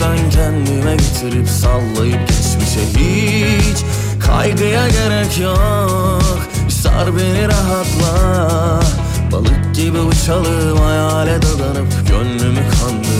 Çeksen kendime getirip sallayıp geçmişe hiç Kaygıya gerek yok. Sar beni rahatla. Balık gibi uçalım hayale dadanıp gönlümü kandırıp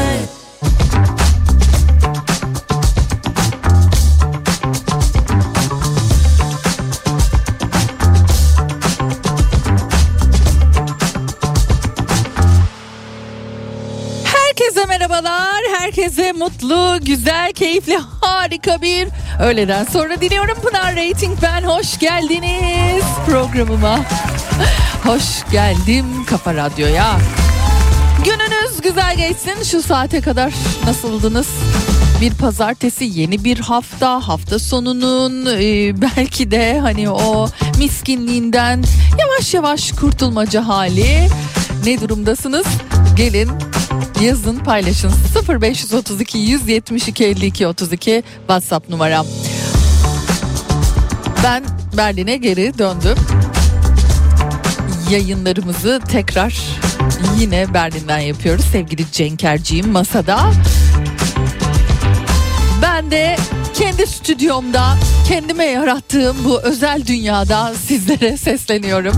Herkese mutlu, güzel, keyifli, harika bir öğleden sonra diliyorum. Pınar Rating ben. Hoş geldiniz programıma. Hoş geldim Kafa Radyo'ya. Gününüz güzel geçsin. Şu saate kadar nasıldınız? Bir pazartesi yeni bir hafta hafta sonunun e, belki de hani o miskinliğinden yavaş yavaş kurtulmaca hali ne durumdasınız? Gelin yazın paylaşın 0532 172 52 32 WhatsApp numaram. Ben Berlin'e geri döndüm. Yayınlarımızı tekrar yine Berlin'den yapıyoruz. Sevgili Cenkerciğim masada. Ben de kendi stüdyomda kendime yarattığım bu özel dünyada sizlere sesleniyorum.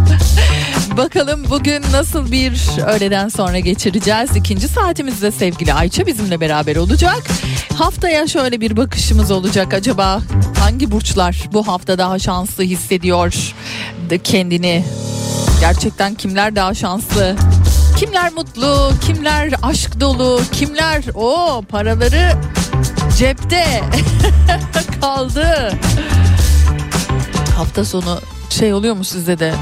Bakalım bugün nasıl bir öğleden sonra geçireceğiz. İkinci saatimizde sevgili Ayça bizimle beraber olacak. Haftaya şöyle bir bakışımız olacak. Acaba hangi burçlar bu hafta daha şanslı hissediyor kendini? Gerçekten kimler daha şanslı? Kimler mutlu, kimler aşk dolu, kimler o paraları cepte kaldı. Hafta sonu şey oluyor mu sizde de?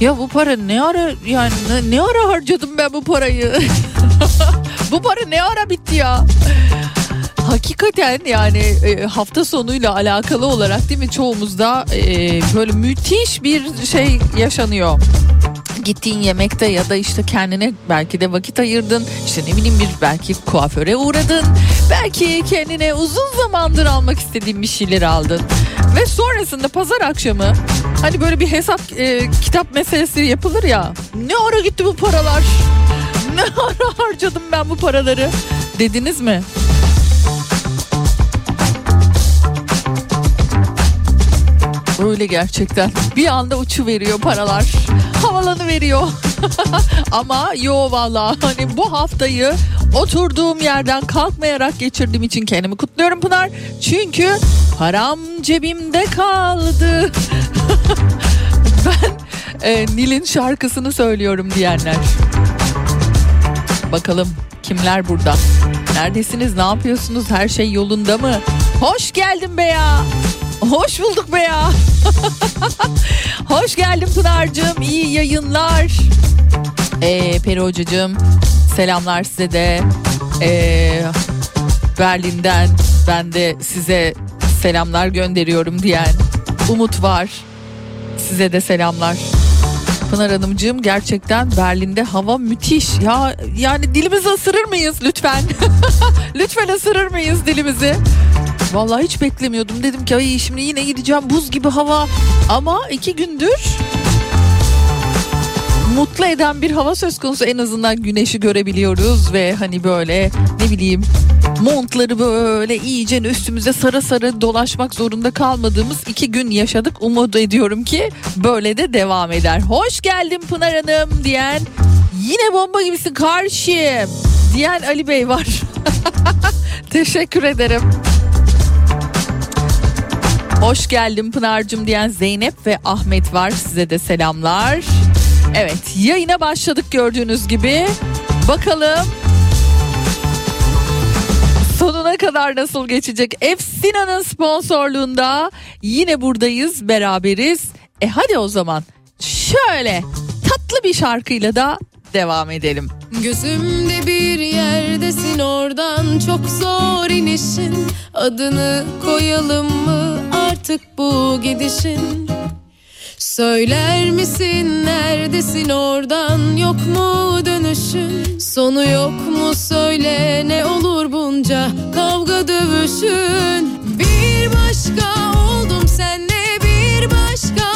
Ya bu para ne ara yani ne, ne ara harcadım ben bu parayı? bu para ne ara bitti ya? Hakikaten yani e, hafta sonuyla alakalı olarak değil mi çoğumuzda e, böyle müthiş bir şey yaşanıyor gittiğin yemekte ya da işte kendine belki de vakit ayırdın. İşte ne bileyim bir belki kuaföre uğradın. Belki kendine uzun zamandır almak istediğin bir şeyler aldın. Ve sonrasında pazar akşamı hani böyle bir hesap e, kitap meselesi yapılır ya. Ne ara gitti bu paralar? Ne ara harcadım ben bu paraları? Dediniz mi? Öyle gerçekten. Bir anda uçu veriyor paralar. Havalanı veriyor. Ama yo valla hani bu haftayı oturduğum yerden kalkmayarak geçirdiğim için kendimi kutluyorum Pınar. Çünkü param cebimde kaldı. ben e, Nil'in şarkısını söylüyorum diyenler. Bakalım kimler burada? Neredesiniz? Ne yapıyorsunuz? Her şey yolunda mı? Hoş geldin be ya. Hoş bulduk be ya. Hoş geldin Pınar'cığım. İyi yayınlar. Ee, Peri Hocacığım selamlar size de. Ee, Berlin'den ben de size selamlar gönderiyorum diyen Umut var. Size de selamlar. Pınar Hanımcığım gerçekten Berlin'de hava müthiş. Ya yani dilimizi ısırır mıyız lütfen? lütfen ısırır mıyız dilimizi? Vallahi hiç beklemiyordum. Dedim ki ay şimdi yine gideceğim buz gibi hava. Ama iki gündür mutlu eden bir hava söz konusu. En azından güneşi görebiliyoruz ve hani böyle ne bileyim montları böyle iyice üstümüze sarı sarı dolaşmak zorunda kalmadığımız iki gün yaşadık. Umut ediyorum ki böyle de devam eder. Hoş geldin Pınar Hanım diyen yine bomba gibisin karşıyım diyen Ali Bey var. Teşekkür ederim. Hoş geldin Pınar'cığım diyen Zeynep ve Ahmet var. Size de selamlar. Evet yayına başladık gördüğünüz gibi. Bakalım sonuna kadar nasıl geçecek? Efsina'nın sponsorluğunda yine buradayız beraberiz. E hadi o zaman şöyle tatlı bir şarkıyla da devam edelim. Gözümde bir yerdesin oradan çok zor inişin Adını koyalım mı artık bu gidişin. Söyler misin neredesin oradan yok mu dönüşün? Sonu yok mu söyle ne olur bunca kavga dövüşün? Bir başka oldum senle bir başka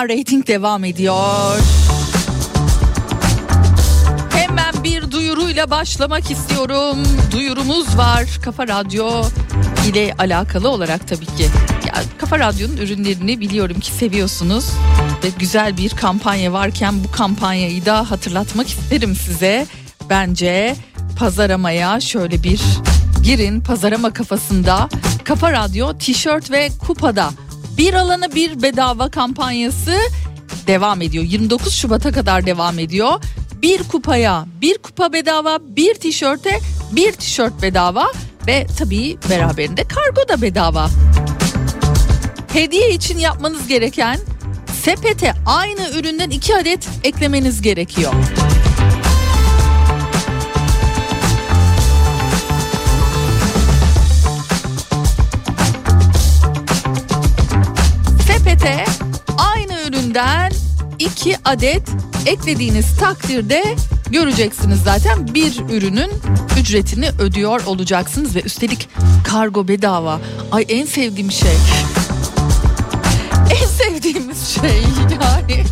Pınar Rating devam ediyor. Hemen bir duyuruyla başlamak istiyorum. Duyurumuz var Kafa Radyo ile alakalı olarak tabii ki. Ya, Kafa Radyo'nun ürünlerini biliyorum ki seviyorsunuz. Ve güzel bir kampanya varken bu kampanyayı da hatırlatmak isterim size. Bence pazaramaya şöyle bir girin pazarama kafasında Kafa Radyo tişört ve kupada bir alana bir bedava kampanyası devam ediyor. 29 Şubat'a kadar devam ediyor. Bir kupaya bir kupa bedava, bir tişörte bir tişört bedava ve tabii beraberinde kargo da bedava. Hediye için yapmanız gereken sepete aynı üründen iki adet eklemeniz gerekiyor. Adet eklediğiniz takdirde göreceksiniz zaten bir ürünün ücretini ödüyor olacaksınız ve üstelik kargo bedava. Ay en sevdiğim şey. En sevdiğimiz şey yani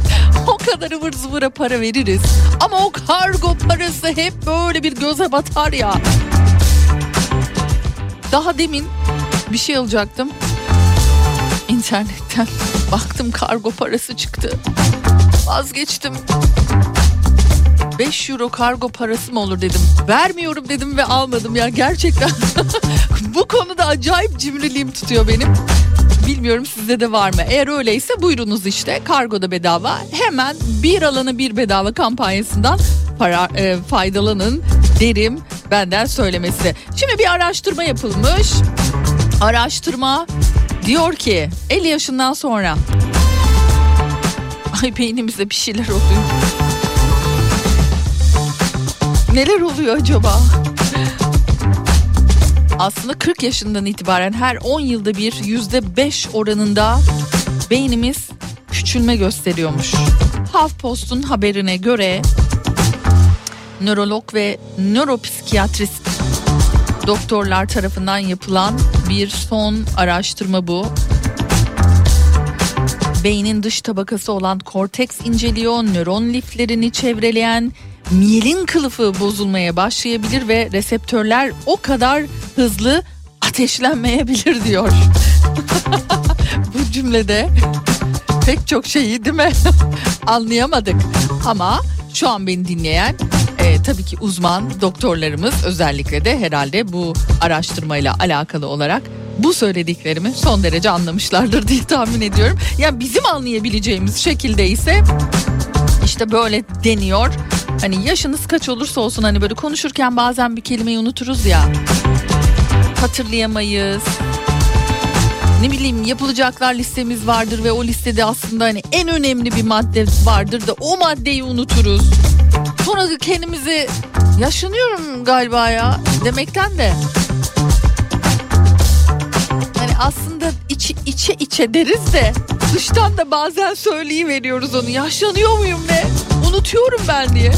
o kadar ıvır zıvıra para veririz ama o kargo parası hep böyle bir göze batar ya. Daha demin bir şey alacaktım. İnternetten baktım kargo parası çıktı. Vazgeçtim. 5 euro kargo parası mı olur dedim. Vermiyorum dedim ve almadım ya gerçekten. Bu konuda acayip cimriliğim tutuyor benim. Bilmiyorum sizde de var mı? Eğer öyleyse buyurunuz işte kargoda bedava. Hemen bir alanı bir bedava kampanyasından para e, faydalanın derim benden söylemesi. Şimdi bir araştırma yapılmış. Araştırma diyor ki 50 yaşından sonra ay beynimizde bir şeyler oluyor. Neler oluyor acaba? Aslında 40 yaşından itibaren her 10 yılda bir yüzde 5 oranında beynimiz küçülme gösteriyormuş. HuffPost'un haberine göre nörolog ve nöropsikiyatrist doktorlar tarafından yapılan bir son araştırma bu. Beynin dış tabakası olan korteks inceliyor, nöron liflerini çevreleyen miyelin kılıfı bozulmaya başlayabilir ve reseptörler o kadar hızlı ateşlenmeyebilir diyor. Bu cümlede pek çok şeyi değil mi anlayamadık ama şu an beni dinleyen e, tabii ki uzman doktorlarımız özellikle de herhalde bu araştırmayla alakalı olarak bu söylediklerimi son derece anlamışlardır diye tahmin ediyorum. Yani bizim anlayabileceğimiz şekilde ise işte böyle deniyor. Hani yaşınız kaç olursa olsun hani böyle konuşurken bazen bir kelimeyi unuturuz ya. Hatırlayamayız. Ne bileyim yapılacaklar listemiz vardır ve o listede aslında hani en önemli bir madde vardır da o maddeyi unuturuz. Sonra kendimizi yaşanıyorum galiba ya demekten de. Aslında içi, içe içe deriz de dıştan da bazen söyleyiveriyoruz onu. Yaşlanıyor muyum ne? Unutuyorum ben diye.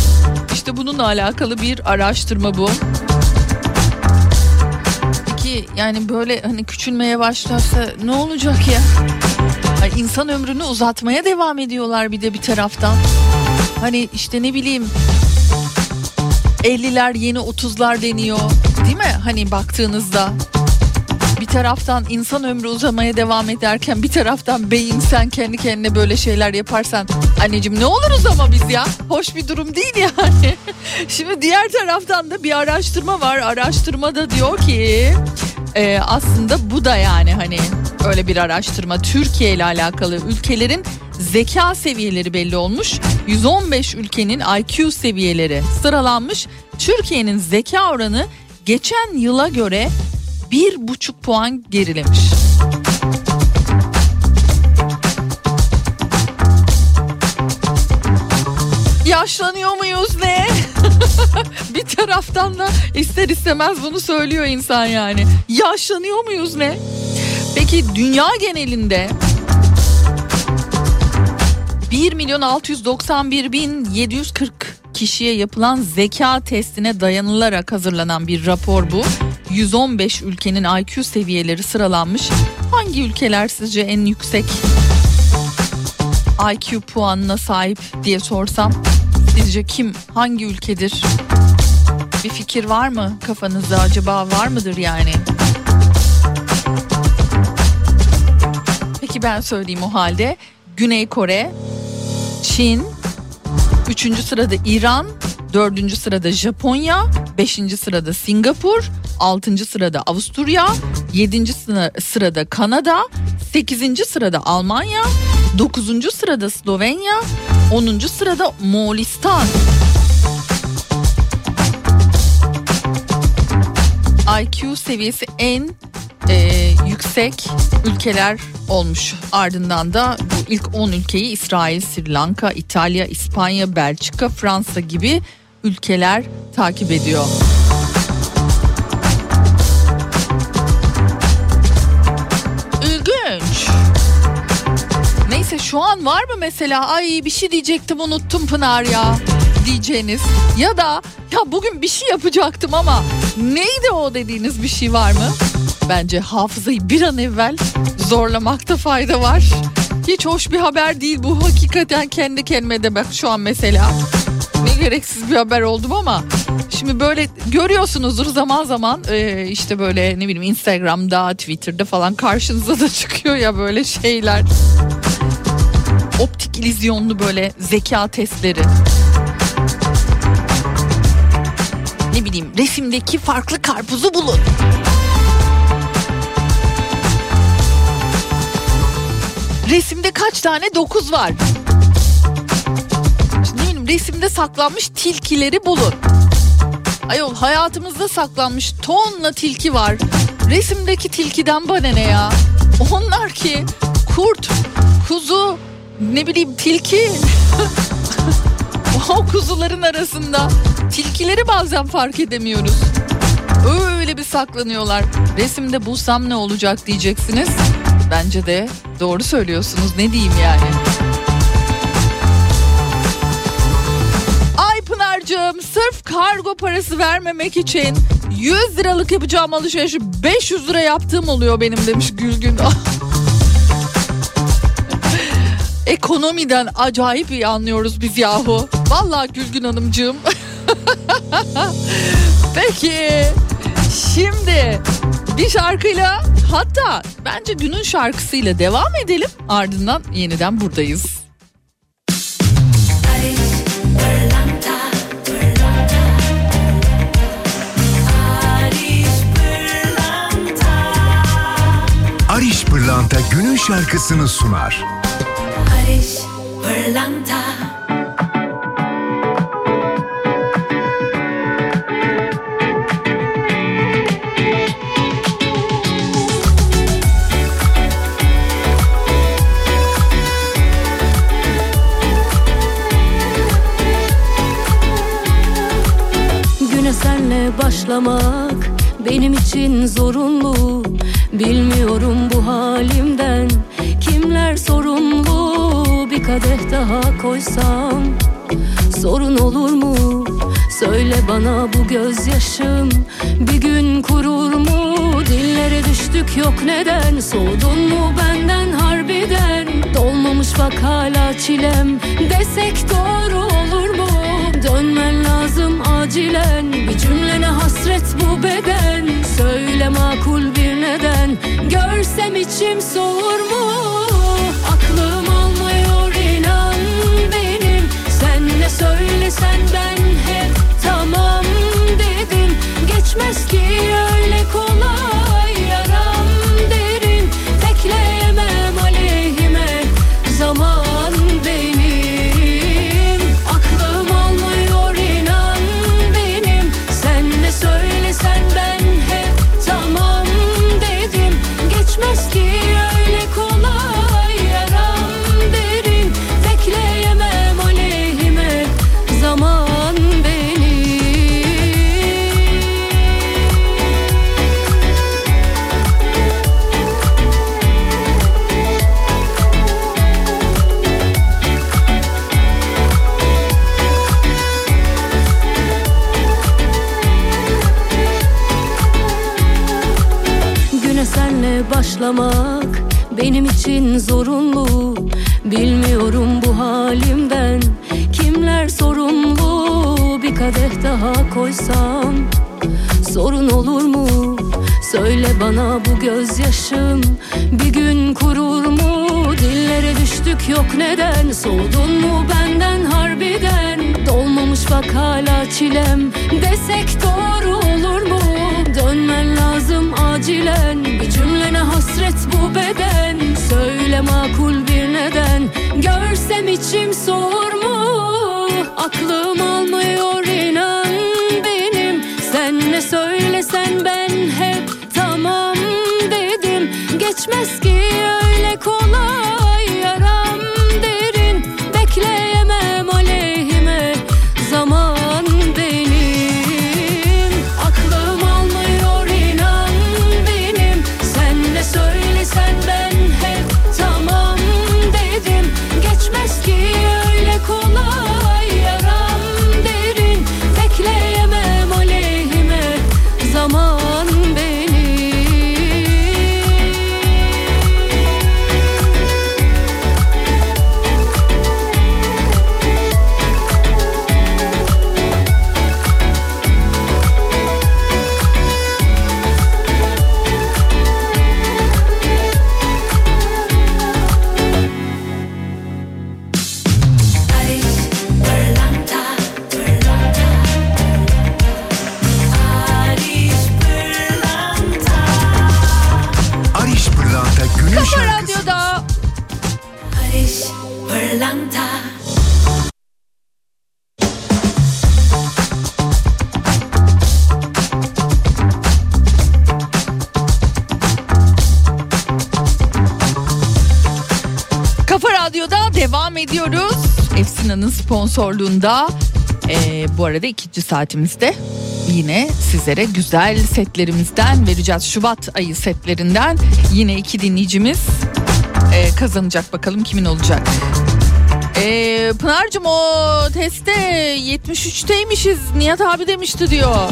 İşte bununla alakalı bir araştırma bu. Peki yani böyle hani küçülmeye başlarsa ne olacak ya? Ay insan ömrünü uzatmaya devam ediyorlar bir de bir taraftan. Hani işte ne bileyim 50'ler yeni 30'lar deniyor. Değil mi? Hani baktığınızda bir taraftan insan ömrü uzamaya devam ederken bir taraftan beyin sen kendi kendine böyle şeyler yaparsan anneciğim ne oluruz ama biz ya. Hoş bir durum değil yani. Şimdi diğer taraftan da bir araştırma var. Araştırmada diyor ki e, aslında bu da yani hani öyle bir araştırma. Türkiye ile alakalı ülkelerin zeka seviyeleri belli olmuş. 115 ülkenin IQ seviyeleri sıralanmış. Türkiye'nin zeka oranı geçen yıla göre bir buçuk puan gerilemiş. Yaşlanıyor muyuz ne? bir taraftan da ister istemez bunu söylüyor insan yani. Yaşlanıyor muyuz ne? Peki dünya genelinde 1 milyon 691 bin 740 kişiye yapılan zeka testine dayanılarak hazırlanan bir rapor bu. 115 ülkenin IQ seviyeleri sıralanmış. Hangi ülkeler sizce en yüksek IQ puanına sahip diye sorsam sizce kim hangi ülkedir? Bir fikir var mı kafanızda acaba var mıdır yani? Peki ben söyleyeyim o halde. Güney Kore, Çin, üçüncü sırada İran, dördüncü sırada Japonya, beşinci sırada Singapur, altıncı sırada Avusturya, yedinci sırada Kanada, sekizinci sırada Almanya, dokuzuncu sırada Slovenya, onuncu sırada Moğolistan. IQ seviyesi en e, yüksek ülkeler olmuş. Ardından da bu ilk 10 ülkeyi İsrail, Sri Lanka, İtalya, İspanya, Belçika, Fransa gibi ülkeler takip ediyor. İlginç. Neyse şu an var mı mesela ay bir şey diyecektim unuttum Pınar ya diyeceğiniz ya da ya bugün bir şey yapacaktım ama neydi o dediğiniz bir şey var mı? Bence hafızayı bir an evvel zorlamakta fayda var. Hiç hoş bir haber değil bu hakikaten kendi kendime de bak şu an mesela. Ne gereksiz bir haber oldum ama şimdi böyle görüyorsunuzdur zaman zaman işte böyle ne bileyim Instagram'da Twitter'da falan karşınıza da çıkıyor ya böyle şeyler. Optik ilizyonlu böyle zeka testleri. Ne bileyim resimdeki farklı karpuzu bulun. Resimde kaç tane dokuz var? Şimdi ne bileyim resimde saklanmış tilkileri bulun. Ayol hayatımızda saklanmış tonla tilki var. Resimdeki tilkiden bana ne ya? Onlar ki kurt, kuzu, ne bileyim tilki. o kuzuların arasında tilkileri bazen fark edemiyoruz. Öyle bir saklanıyorlar. Resimde bulsam ne olacak diyeceksiniz. Bence de doğru söylüyorsunuz ne diyeyim yani. Ay Pınar'cığım sırf kargo parası vermemek için 100 liralık yapacağım alışverişi 500 lira yaptığım oluyor benim demiş Gülgün. Ekonomiden acayip iyi anlıyoruz biz yahu. Vallahi Gülgün Hanımcığım. Peki şimdi bir şarkıyla hatta bence günün şarkısıyla devam edelim. Ardından yeniden buradayız. Ariş Pırlanta günün şarkısını sunar. Barış Pırlanta başlamak benim için zorunlu Bilmiyorum bu halimden kimler sorumlu Bir kadeh daha koysam sorun olur mu? Söyle bana bu gözyaşım bir gün kurur mu? Dillere düştük yok neden soğudun mu benden harbiden? Dolmamış bak hala çilem desek doğru olur mu? Dönmen lazım acilen. Bir cümlene hasret bu beden. Söyle makul bir neden. Görsem içim soğur mu? Aklım almıyor inan benim. Sen ne söylesen ben hep tamam dedim. Geçmez ki öyle kolay çilem desek doğru olur mu? Dönmen lazım acilen. Bir cümlene hasret bu beden. Söyle makul bir neden. Görsem içim soğur mu? Aklım almıyor inan benim. Sen ne söylesen ben hep tamam dedim. Geçmez ki sponsorluğunda. Ee, bu arada ikinci saatimizde yine sizlere güzel setlerimizden vereceğiz. Şubat ayı setlerinden yine iki dinleyicimiz e, kazanacak bakalım kimin olacak. Ee, Pınar'cığım o testte 73'teymişiz. Nihat abi demişti diyor.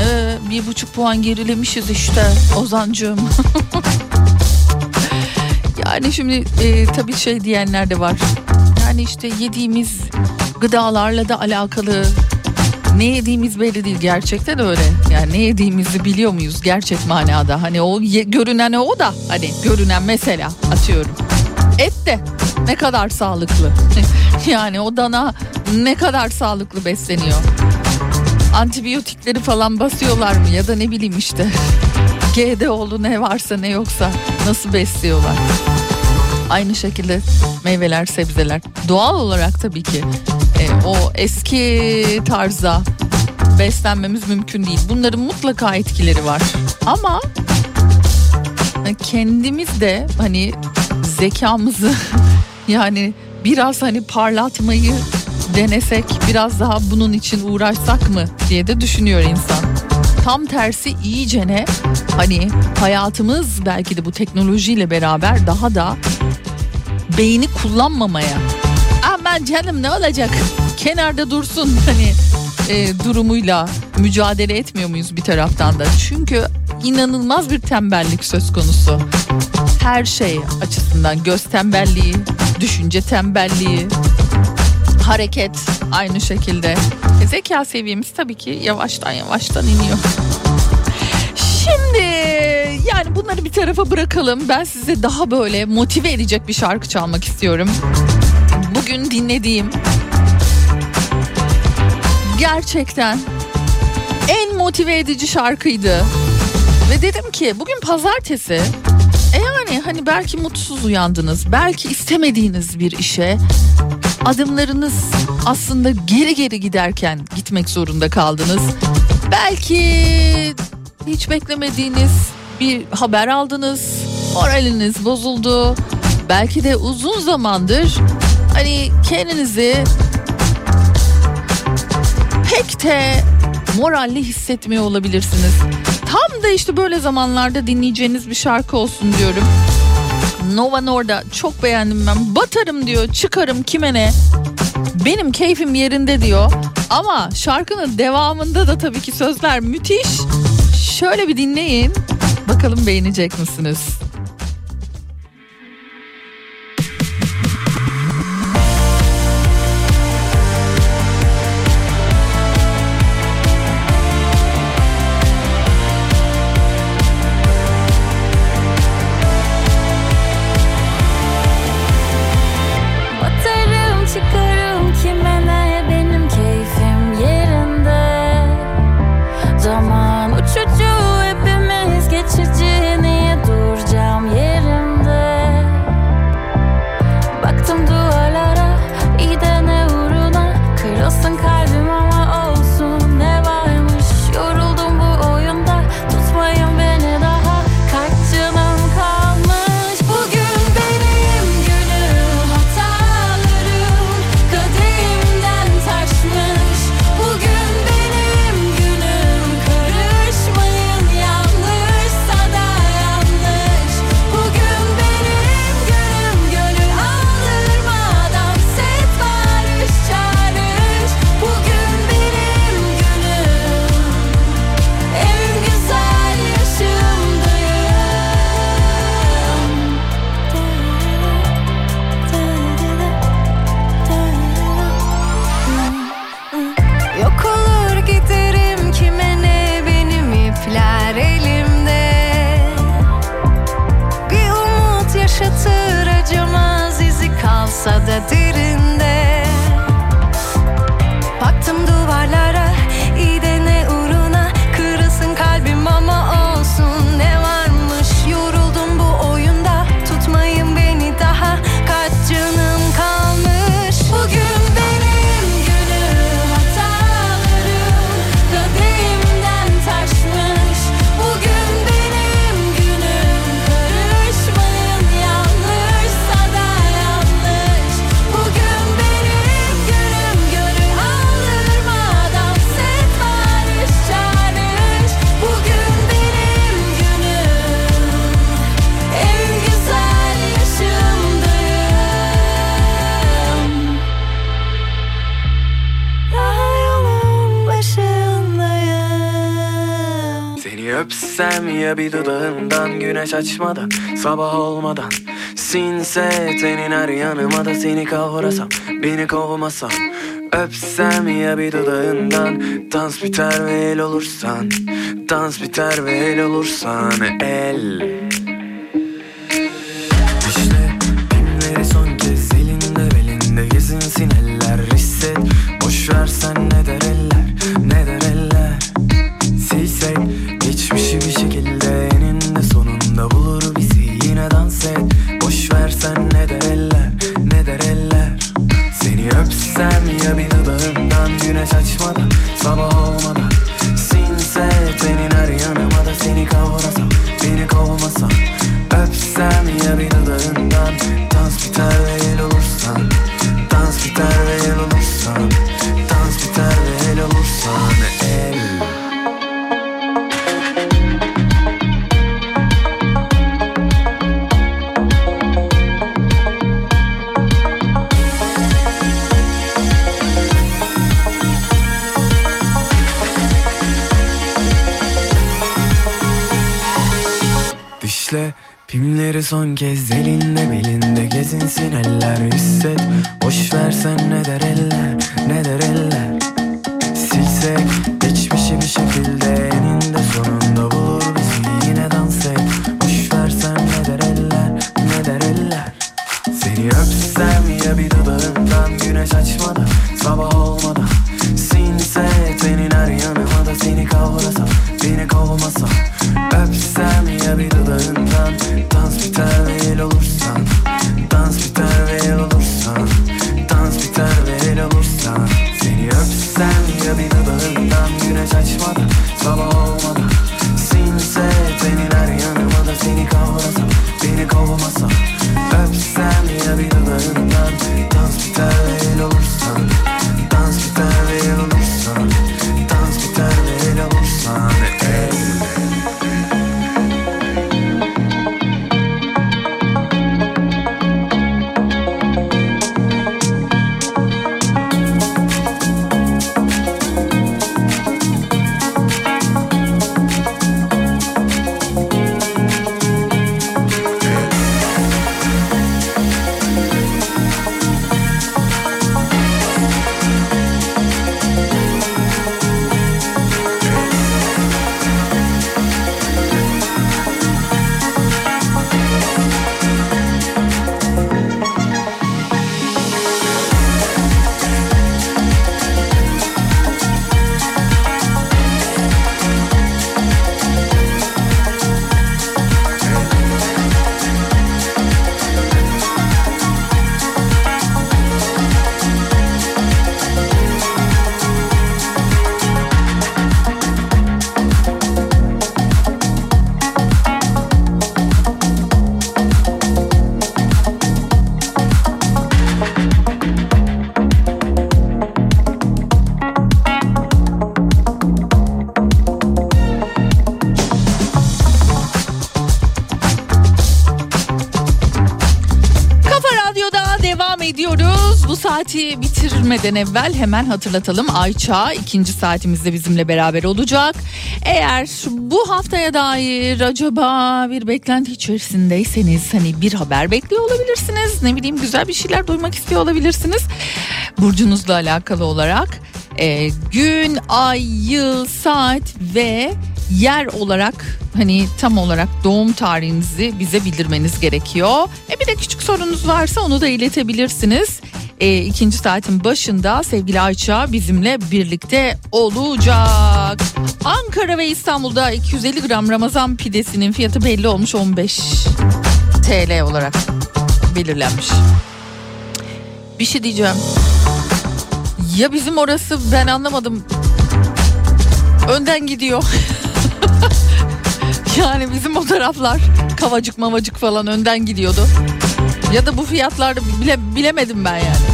Ee, bir buçuk puan gerilemişiz işte Ozancığım. yani şimdi e, tabii şey diyenler de var. Yani işte yediğimiz gıdalarla da alakalı ne yediğimiz belli değil gerçekten öyle. Yani ne yediğimizi biliyor muyuz gerçek manada? Hani o ye, görünen o da hani görünen mesela atıyorum. Et de ne kadar sağlıklı. yani o dana ne kadar sağlıklı besleniyor. Antibiyotikleri falan basıyorlar mı ya da ne bileyim işte. GDO'lu ne varsa ne yoksa nasıl besliyorlar. Aynı şekilde meyveler, sebzeler. Doğal olarak tabii ki e, o eski tarza beslenmemiz mümkün değil. Bunların mutlaka etkileri var. Ama e, kendimiz de hani zekamızı yani biraz hani parlatmayı denesek biraz daha bunun için uğraşsak mı diye de düşünüyor insan. Tam tersi iyicene hani hayatımız belki de bu teknolojiyle beraber daha da beyni kullanmamaya. Aman canım ne olacak kenarda dursun hani e, durumuyla mücadele etmiyor muyuz bir taraftan da? Çünkü inanılmaz bir tembellik söz konusu. Her şey açısından göz tembelliği, düşünce tembelliği, hareket aynı şekilde. E, zeka seviyemiz tabii ki yavaştan yavaştan iniyor. Yani bunları bir tarafa bırakalım. Ben size daha böyle motive edecek bir şarkı çalmak istiyorum. Bugün dinlediğim gerçekten en motive edici şarkıydı. Ve dedim ki bugün pazartesi. E yani hani belki mutsuz uyandınız, belki istemediğiniz bir işe adımlarınız aslında geri geri giderken gitmek zorunda kaldınız. Belki hiç beklemediğiniz bir haber aldınız, moraliniz bozuldu. Belki de uzun zamandır hani kendinizi pek de moralli hissetmiyor olabilirsiniz. Tam da işte böyle zamanlarda dinleyeceğiniz bir şarkı olsun diyorum. Nova Norda çok beğendim ben. Batarım diyor, çıkarım kime ne. Benim keyfim yerinde diyor. Ama şarkının devamında da tabii ki sözler müthiş. Şöyle bir dinleyin. Bakalım beğenecek misiniz? Bir dudağından Güneş açmadan sabah olmadan. Sinse tenin her yanıma da seni kavrasam Beni kovmasam. Öpsem ya bir dudağından Dans biter ve el olursan. Dans biter ve el olursan El bitirmeden evvel hemen hatırlatalım. Ayça ikinci saatimizde bizimle beraber olacak. Eğer bu haftaya dair acaba bir beklenti içerisindeyseniz hani bir haber bekliyor olabilirsiniz. Ne bileyim güzel bir şeyler duymak istiyor olabilirsiniz. Burcunuzla alakalı olarak e, gün, ay, yıl, saat ve yer olarak hani tam olarak doğum tarihinizi bize bildirmeniz gerekiyor. E bir de küçük sorunuz varsa onu da iletebilirsiniz. E, ikinci saatin başında sevgili Ayça bizimle birlikte olacak. Ankara ve İstanbul'da 250 gram Ramazan pidesinin fiyatı belli olmuş 15 TL olarak belirlenmiş. Bir şey diyeceğim. Ya bizim orası ben anlamadım. Önden gidiyor. yani bizim o taraflar kavacık mavacık falan önden gidiyordu. Ya da bu fiyatlarda bile, bilemedim ben yani.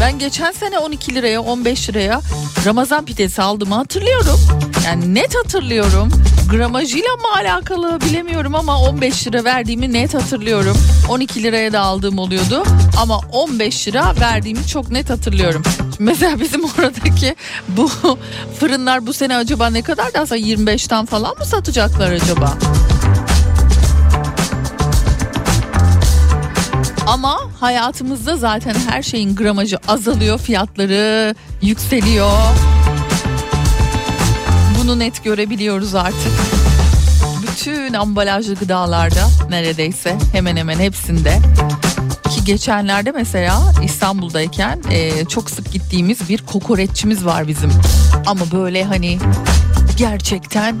Ben geçen sene 12 liraya 15 liraya Ramazan pidesi aldığımı hatırlıyorum. Yani net hatırlıyorum. gramajıyla mı alakalı bilemiyorum ama 15 lira verdiğimi net hatırlıyorum. 12 liraya da aldığım oluyordu ama 15 lira verdiğimi çok net hatırlıyorum. Mesela bizim oradaki bu fırınlar bu sene acaba ne kadar da aslında 25'ten falan mı satacaklar acaba? Ama hayatımızda zaten her şeyin gramajı azalıyor, fiyatları yükseliyor. Bunu net görebiliyoruz artık. Bütün ambalajlı gıdalarda neredeyse hemen hemen hepsinde. Ki geçenlerde mesela İstanbul'dayken e, çok sık gittiğimiz bir kokoreççimiz var bizim. Ama böyle hani gerçekten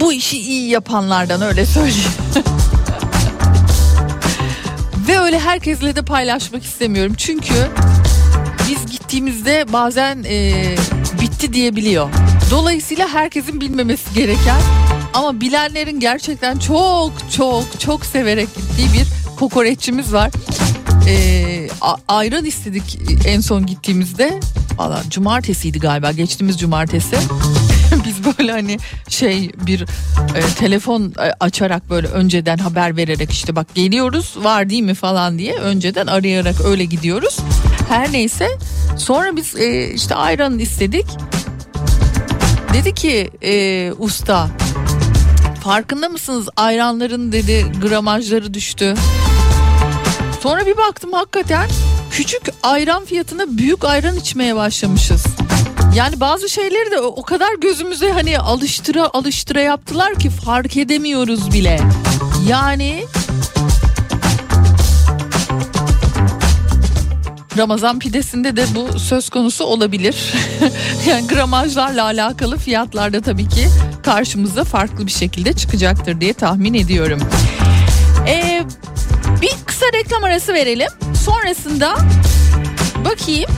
bu işi iyi yapanlardan öyle söyleyeyim. Öyle herkesle de paylaşmak istemiyorum. Çünkü biz gittiğimizde bazen e, bitti diyebiliyor. Dolayısıyla herkesin bilmemesi gereken ama bilenlerin gerçekten çok çok çok severek gittiği bir kokoreççimiz var. E, ayran istedik en son gittiğimizde. Valla cumartesiydi galiba geçtiğimiz cumartesi. Biz böyle hani şey bir e, telefon e, açarak böyle önceden haber vererek işte bak geliyoruz var değil mi falan diye önceden arayarak öyle gidiyoruz. Her neyse sonra biz e, işte ayran istedik. Dedi ki e, usta farkında mısınız ayranların dedi gramajları düştü. Sonra bir baktım hakikaten küçük ayran fiyatına büyük ayran içmeye başlamışız. Yani bazı şeyleri de o kadar gözümüze hani alıştıra alıştıra yaptılar ki fark edemiyoruz bile. Yani Ramazan pidesinde de bu söz konusu olabilir. yani gramajlarla alakalı fiyatlarda tabii ki karşımıza farklı bir şekilde çıkacaktır diye tahmin ediyorum. Ee, bir kısa reklam arası verelim. Sonrasında bakayım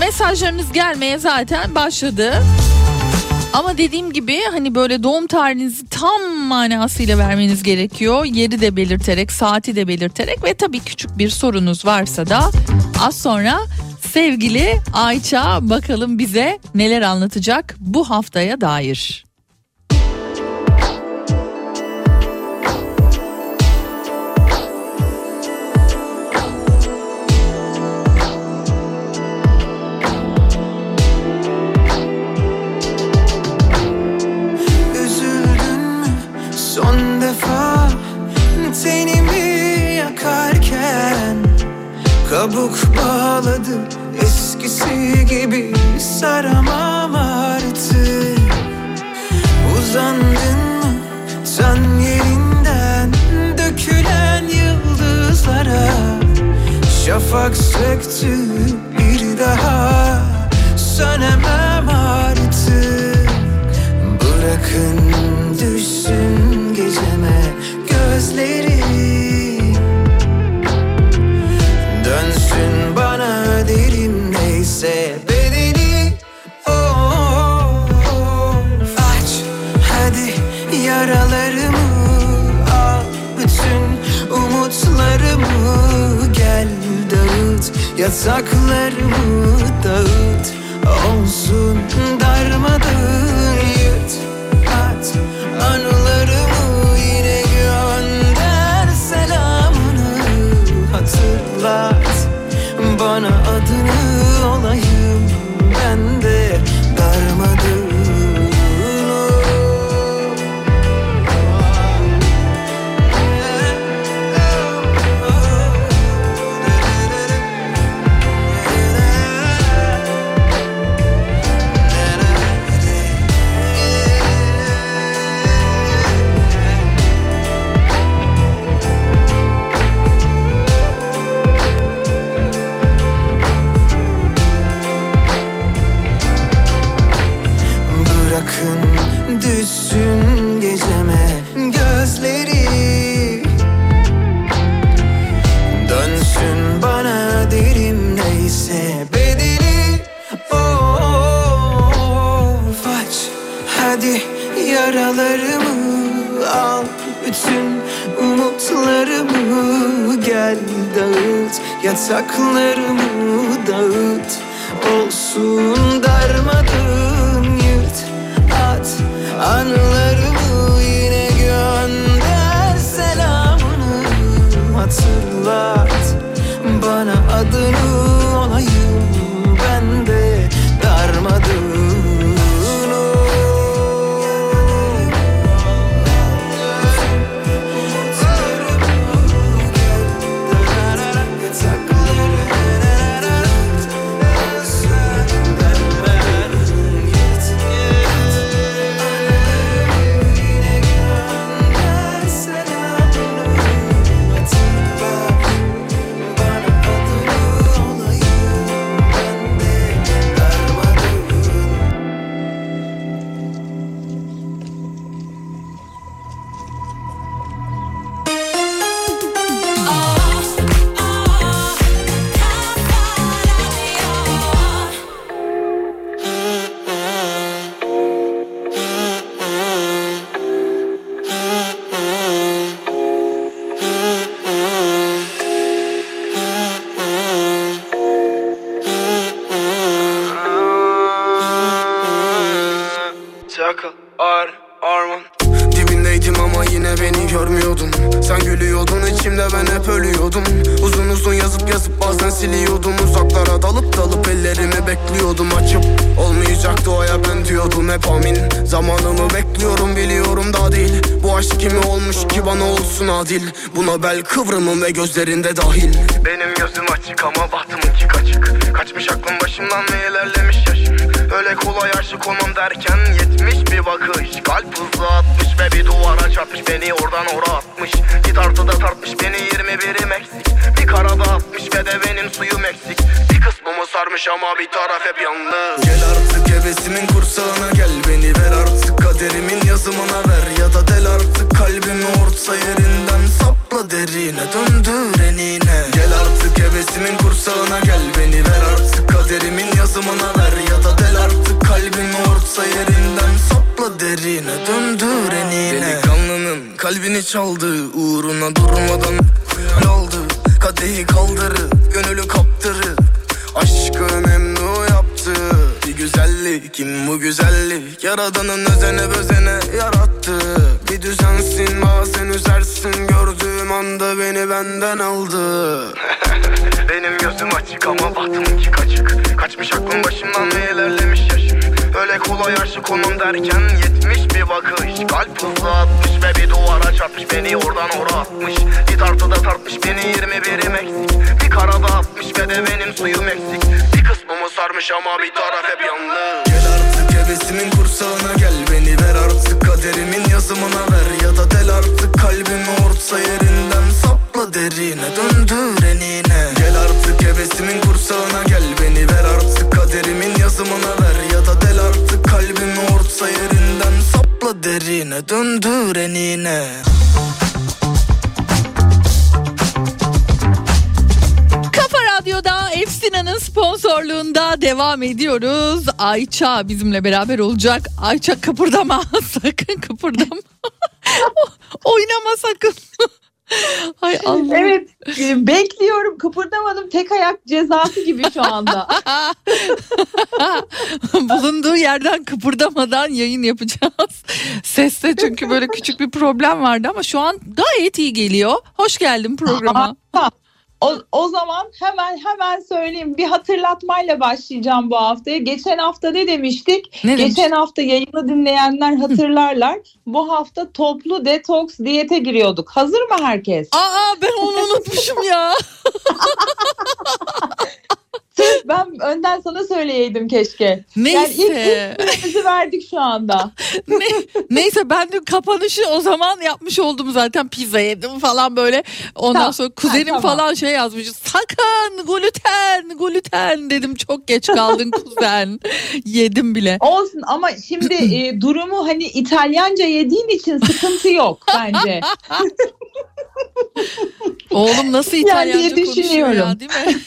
mesajlarınız gelmeye zaten başladı. Ama dediğim gibi hani böyle doğum tarihinizi tam manasıyla vermeniz gerekiyor. Yeri de belirterek, saati de belirterek ve tabii küçük bir sorunuz varsa da az sonra sevgili Ayça bakalım bize neler anlatacak bu haftaya dair. Kabuk bağladı. Eskisi gibi saramam artık. Uzandın mı? Sen yerinden dökülen yıldızlara. Şafak söktü bir daha. Sönemem artık. Bırakın düşsün geceme. Gözleri dağıt yataklarımı dağıt olsun darmadağın kıvrımım ve gözlerinde dahil. Benim gözüm açık ama bahtımınki kaçık. Kaçmış aklım başımdan ve ilerlemiş yaşım Öyle kolay aşık olmam derken yetmiş bir bakış. Kalp hızlı atmış ve bir duvara çarpmış. Beni oradan ora atmış. Bir tartıda tartmış beni 21'im eksik. Bir karada atmış ve de benim suyum eksik. Bir kısmımı sarmış ama bir taraf hep yalnız. Gel artık hevesimin kursağına gel. Beni ver artık kaderimin yazımına ver. Ya da del artık kalbimi orta yerinden Sapla derine döndür enine. Gel artık hevesimin kursağına gel Beni ver artık. Kaderimin yazımına ver Ya da del artık. Kalbimi orta yerinden Sapla derine döndür enine. Delikanlının kalbini çaldı Uğruna durmadan aldı. Kadehi kaldırıp gönülü kaptırıp Aşkı memnu yaptı. Bir güzellik kim bu güzellik Yaradanın özene bözene yarattı Bir düzensin bazen üzersin. Gördüğüm anda beni benden aldı. Benim gözüm açık ama bahtımınki kaçık Kaçmış aklım başımdan ve ilerlemiş yaşım Öyle kolay aşık olmam derken yetmiş bir bakış. Kalp hızlı atmış ve bir duvara çarpmış. Beni oradan ora atmış. Bir tartıda tartmış beni 21'im eksik Bir karada atmış ve de benim suyum eksik. Bir kısmımı sarmış ama bir taraf hep artık hevesimin kursağına gel Beni ver artık kaderimin yazımına ver Ya da del artık kalbimi orta yerinden Sapla derine döndür enine. Gel artık hevesimin kursağına gel Beni ver artık kaderimin yazımına ver Ya da del artık kalbimi orta yerinden Sapla derine döndür enine Radyo'da Efsina'nın sponsorluğunda devam ediyoruz. Ayça bizimle beraber olacak. Ayça kıpırdama sakın kıpırdama. Oynama sakın. Hay Allah. Evet e, bekliyorum kıpırdamadım tek ayak cezası gibi şu anda. Bulunduğu yerden kıpırdamadan yayın yapacağız. Seste çünkü böyle küçük bir problem vardı ama şu an gayet iyi geliyor. Hoş geldin programa. O, o zaman hemen hemen söyleyeyim bir hatırlatmayla başlayacağım bu haftaya. Geçen hafta ne demiştik? Ne Geçen demiş? hafta yayını dinleyenler hatırlarlar. bu hafta toplu detoks diyete giriyorduk. Hazır mı herkes? Aa ben onu unutmuşum ya. Ben önden sana söyleyeydim keşke. Yani Neyse. ilk ilk verdik şu anda. Ne- neyse ben de kapanışı o zaman yapmış oldum zaten pizza yedim falan böyle. Ondan Tamam, sonra kuzenim ha, tamam. falan şey yazmış. Sakın gluten gluten dedim çok geç kaldın kuzen. Yedim bile. Olsun ama şimdi e, durumu hani İtalyanca yediğin için sıkıntı yok bence. Oğlum nasıl Yani İtalyanca diye konuşuyor ya değil mi?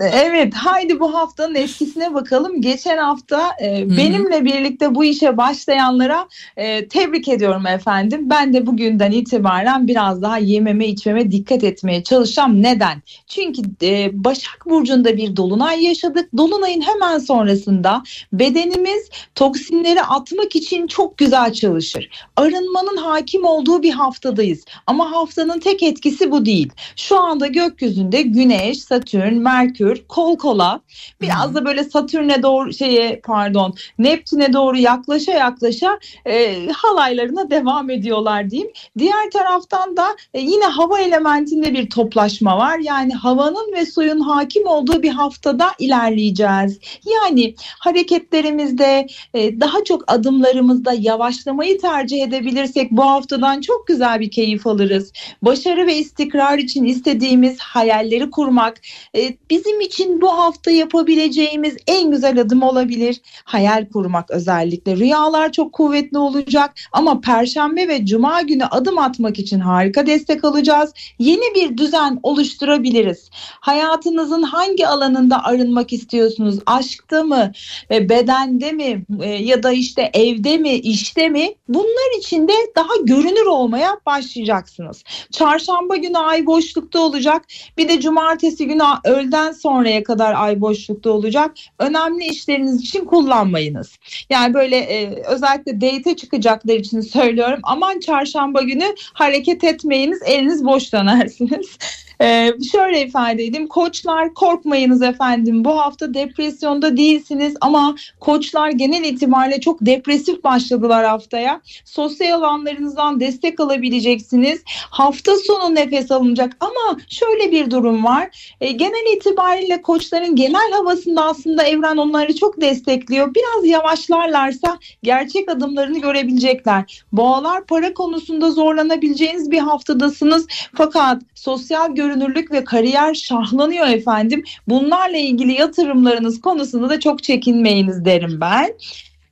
Evet haydi bu haftanın etkisine bakalım. Geçen hafta e, benimle birlikte bu işe başlayanlara e, tebrik ediyorum efendim. Ben de bugünden itibaren biraz daha yememe içmeme dikkat etmeye çalışacağım. Neden? Çünkü e, Başak Burcu'nda bir dolunay yaşadık. Dolunayın hemen sonrasında bedenimiz toksinleri atmak için çok güzel çalışır. Arınmanın hakim olduğu bir haftadayız. Ama haftanın tek etkisi bu değil. Şu anda gökyüzünde Güneş, Satürn, Merkür kol kola biraz da böyle Satürn'e doğru şeye pardon Neptün'e doğru yaklaşa yaklaşa e, halaylarına devam ediyorlar diyeyim. Diğer taraftan da e, yine hava elementinde bir toplaşma var. Yani havanın ve suyun hakim olduğu bir haftada ilerleyeceğiz. Yani hareketlerimizde e, daha çok adımlarımızda yavaşlamayı tercih edebilirsek bu haftadan çok güzel bir keyif alırız. Başarı ve istikrar için istediğimiz hayalleri kurmak e, bizim için bu hafta yapabileceğimiz en güzel adım olabilir. Hayal kurmak özellikle. Rüyalar çok kuvvetli olacak ama perşembe ve cuma günü adım atmak için harika destek alacağız. Yeni bir düzen oluşturabiliriz. Hayatınızın hangi alanında arınmak istiyorsunuz? Aşkta mı? E, bedende mi? E, ya da işte evde mi? işte mi? Bunlar için de daha görünür olmaya başlayacaksınız. Çarşamba günü ay boşlukta olacak. Bir de cumartesi günü öğleden sonraya kadar ay boşlukta olacak. Önemli işleriniz için kullanmayınız. Yani böyle e, özellikle date çıkacaklar için söylüyorum. Aman çarşamba günü hareket etmeyiniz, eliniz boş dönersiniz. Ee, şöyle ifade edeyim. Koçlar korkmayınız efendim. Bu hafta depresyonda değilsiniz ama koçlar genel itibariyle çok depresif başladılar haftaya. Sosyal alanlarınızdan destek alabileceksiniz. Hafta sonu nefes alınacak ama şöyle bir durum var. Ee, genel itibariyle koçların genel havasında aslında evren onları çok destekliyor. Biraz yavaşlarlarsa gerçek adımlarını görebilecekler. Boğalar para konusunda zorlanabileceğiniz bir haftadasınız. Fakat sosyal görünürlük ve kariyer şahlanıyor efendim. Bunlarla ilgili yatırımlarınız konusunda da çok çekinmeyiniz derim ben.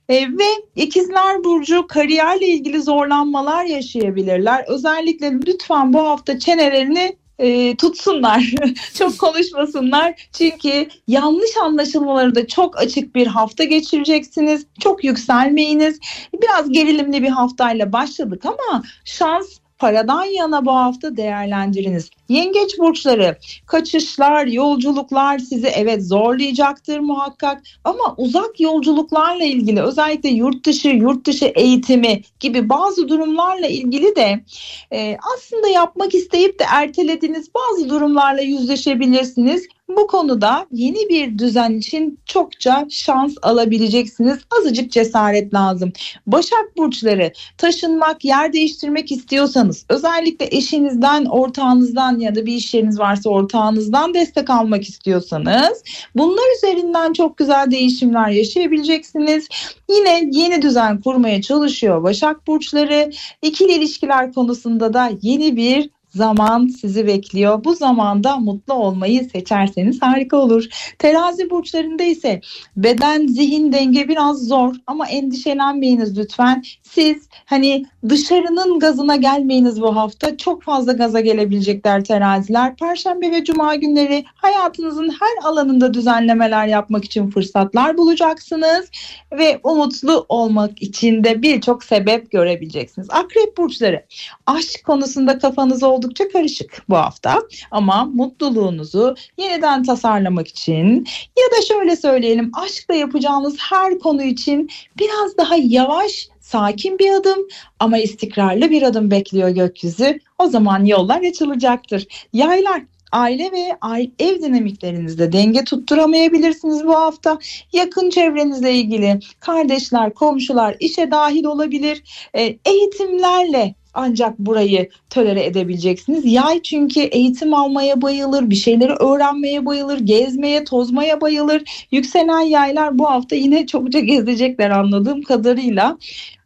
E, ve ikizler burcu kariyerle ilgili zorlanmalar yaşayabilirler. Özellikle lütfen bu hafta çenelerini e, tutsunlar. çok konuşmasınlar. Çünkü yanlış anlaşılmaları da çok açık bir hafta geçireceksiniz. Çok yükselmeyiniz. Biraz gerilimli bir haftayla başladık ama şans paradan yana bu hafta değerlendiriniz. Yengeç burçları kaçışlar, yolculuklar sizi evet zorlayacaktır muhakkak ama uzak yolculuklarla ilgili özellikle yurt dışı, yurt dışı eğitimi gibi bazı durumlarla ilgili de e, aslında yapmak isteyip de ertelediğiniz bazı durumlarla yüzleşebilirsiniz. Bu konuda yeni bir düzen için çokça şans alabileceksiniz. Azıcık cesaret lazım. Başak burçları taşınmak, yer değiştirmek istiyorsanız özellikle eşinizden, ortağınızdan ya da bir iş yeriniz varsa ortağınızdan destek almak istiyorsanız bunlar üzerinden çok güzel değişimler yaşayabileceksiniz. Yine yeni düzen kurmaya çalışıyor Başak burçları. İkili ilişkiler konusunda da yeni bir zaman sizi bekliyor. Bu zamanda mutlu olmayı seçerseniz harika olur. Terazi burçlarında ise beden, zihin denge biraz zor ama endişelenmeyiniz lütfen. Siz hani dışarının gazına gelmeyiniz bu hafta. Çok fazla gaza gelebilecekler teraziler. Perşembe ve cuma günleri hayatınızın her alanında düzenlemeler yapmak için fırsatlar bulacaksınız ve umutlu olmak için de birçok sebep görebileceksiniz. Akrep burçları aşk konusunda kafanız oldukça karışık bu hafta ama mutluluğunuzu yeniden tasarlamak için ya da şöyle söyleyelim aşkla yapacağınız her konu için biraz daha yavaş sakin bir adım ama istikrarlı bir adım bekliyor gökyüzü. O zaman yollar açılacaktır. Yaylar aile ve ev dinamiklerinizde denge tutturamayabilirsiniz bu hafta. Yakın çevrenizle ilgili kardeşler, komşular işe dahil olabilir. E, eğitimlerle ancak burayı tölere edebileceksiniz. Yay çünkü eğitim almaya bayılır, bir şeyleri öğrenmeye bayılır, gezmeye, tozmaya bayılır. Yükselen yaylar bu hafta yine çokça gezecekler anladığım kadarıyla.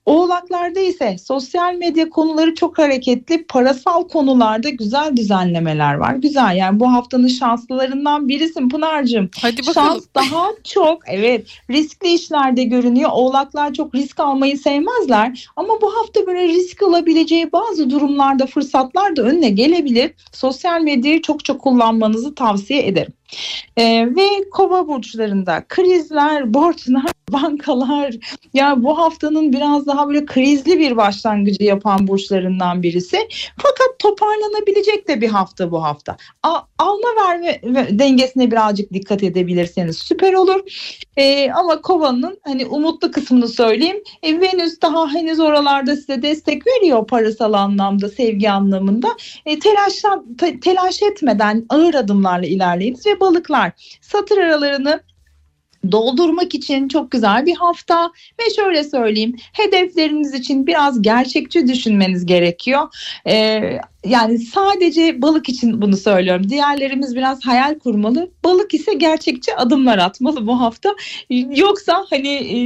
Oğlaklarda ise sosyal medya konuları çok hareketli. Parasal konularda güzel düzenlemeler var. Güzel yani bu haftanın şanslılarından birisin Pınar'cığım. Hadi bakalım. Şans daha çok evet riskli işlerde görünüyor. Oğlaklar çok risk almayı sevmezler. Ama bu hafta böyle risk alabileceği bazı durumlarda fırsatlar da önüne gelebilir. Sosyal medyayı çok çok kullanmanızı tavsiye ederim. Ee, ve kova burçlarında krizler, borçlar, bankalar ya bu haftanın biraz daha böyle krizli bir başlangıcı yapan burçlarından birisi. Fakat toparlanabilecek de bir hafta bu hafta. A- alma verme ve- dengesine birazcık dikkat edebilirseniz süper olur. Ee, ama kovanın hani umutlu kısmını söyleyeyim. E, Venüs daha henüz oralarda size destek veriyor parasal anlamda, sevgi anlamında. E, telaşla, te- telaş etmeden ağır adımlarla ilerleyiniz ve balıklar. Satır aralarını doldurmak için çok güzel bir hafta ve şöyle söyleyeyim hedefleriniz için biraz gerçekçi düşünmeniz gerekiyor. Ee, yani sadece balık için bunu söylüyorum. Diğerlerimiz biraz hayal kurmalı. Balık ise gerçekçi adımlar atmalı bu hafta. Yoksa hani e,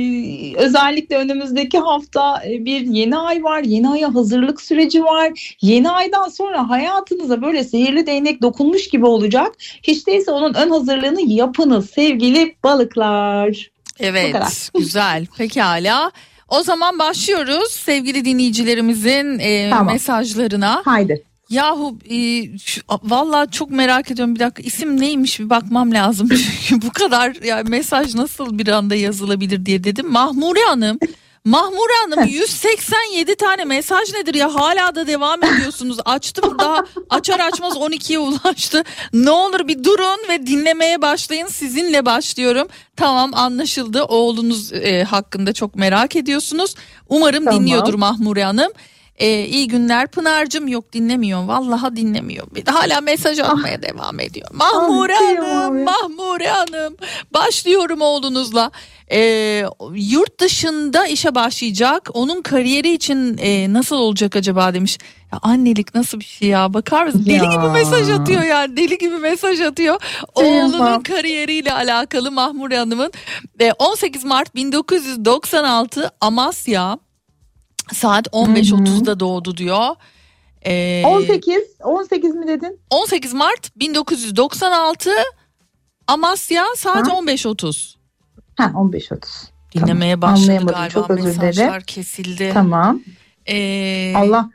özellikle önümüzdeki hafta e, bir yeni ay var. Yeni aya hazırlık süreci var. Yeni aydan sonra hayatınıza böyle sihirli değnek dokunmuş gibi olacak. Hiç değilse onun ön hazırlığını yapınız sevgili balıklar. Kadar. Evet güzel pekala. O zaman başlıyoruz sevgili dinleyicilerimizin e, Tamam. mesajlarına. Haydi. Yahu e, şu- vallahi çok merak ediyorum bir dakika isim neymiş bir bakmam lazım. Çünkü bu kadar yani mesaj nasıl bir anda yazılabilir diye dedim. Mahmure Hanım Mahmure Hanım 187 tane mesaj nedir ya hala da devam ediyorsunuz. Açtım daha açar açmaz 12'ye ulaştı. Ne olur bir durun ve dinlemeye başlayın sizinle başlıyorum. Tamam anlaşıldı oğlunuz e, hakkında çok merak ediyorsunuz. Umarım Tamam. dinliyordur Mahmure Hanım. E, iyi günler Pınar'cığım yok dinlemiyor vallahi dinlemiyor. Bir de hala mesaj atmaya devam ediyor. Mahmure Ah, Hanım. Mahmure Hanım başlıyorum oğlunuzla. E, yurt dışında işe başlayacak onun kariyeri için e, nasıl olacak acaba demiş. Ya annelik nasıl bir şey ya bakar mısın? Deli Ya. gibi mesaj atıyor yani deli gibi mesaj atıyor. Oğlunun kariyeriyle alakalı Mahmure Hanım'ın e, 18 Mart 1996 Amasya saat 15.30'da doğdu diyor. E, 18 18 mi dedin? 18 Mart 1996 Amasya saat Ha? 15.30. Ha 15 30. Dinlemeye Tamam, başladı anlayamadım. galiba Çok özür mesajlar kesildi. Tamam. Ee, Allah.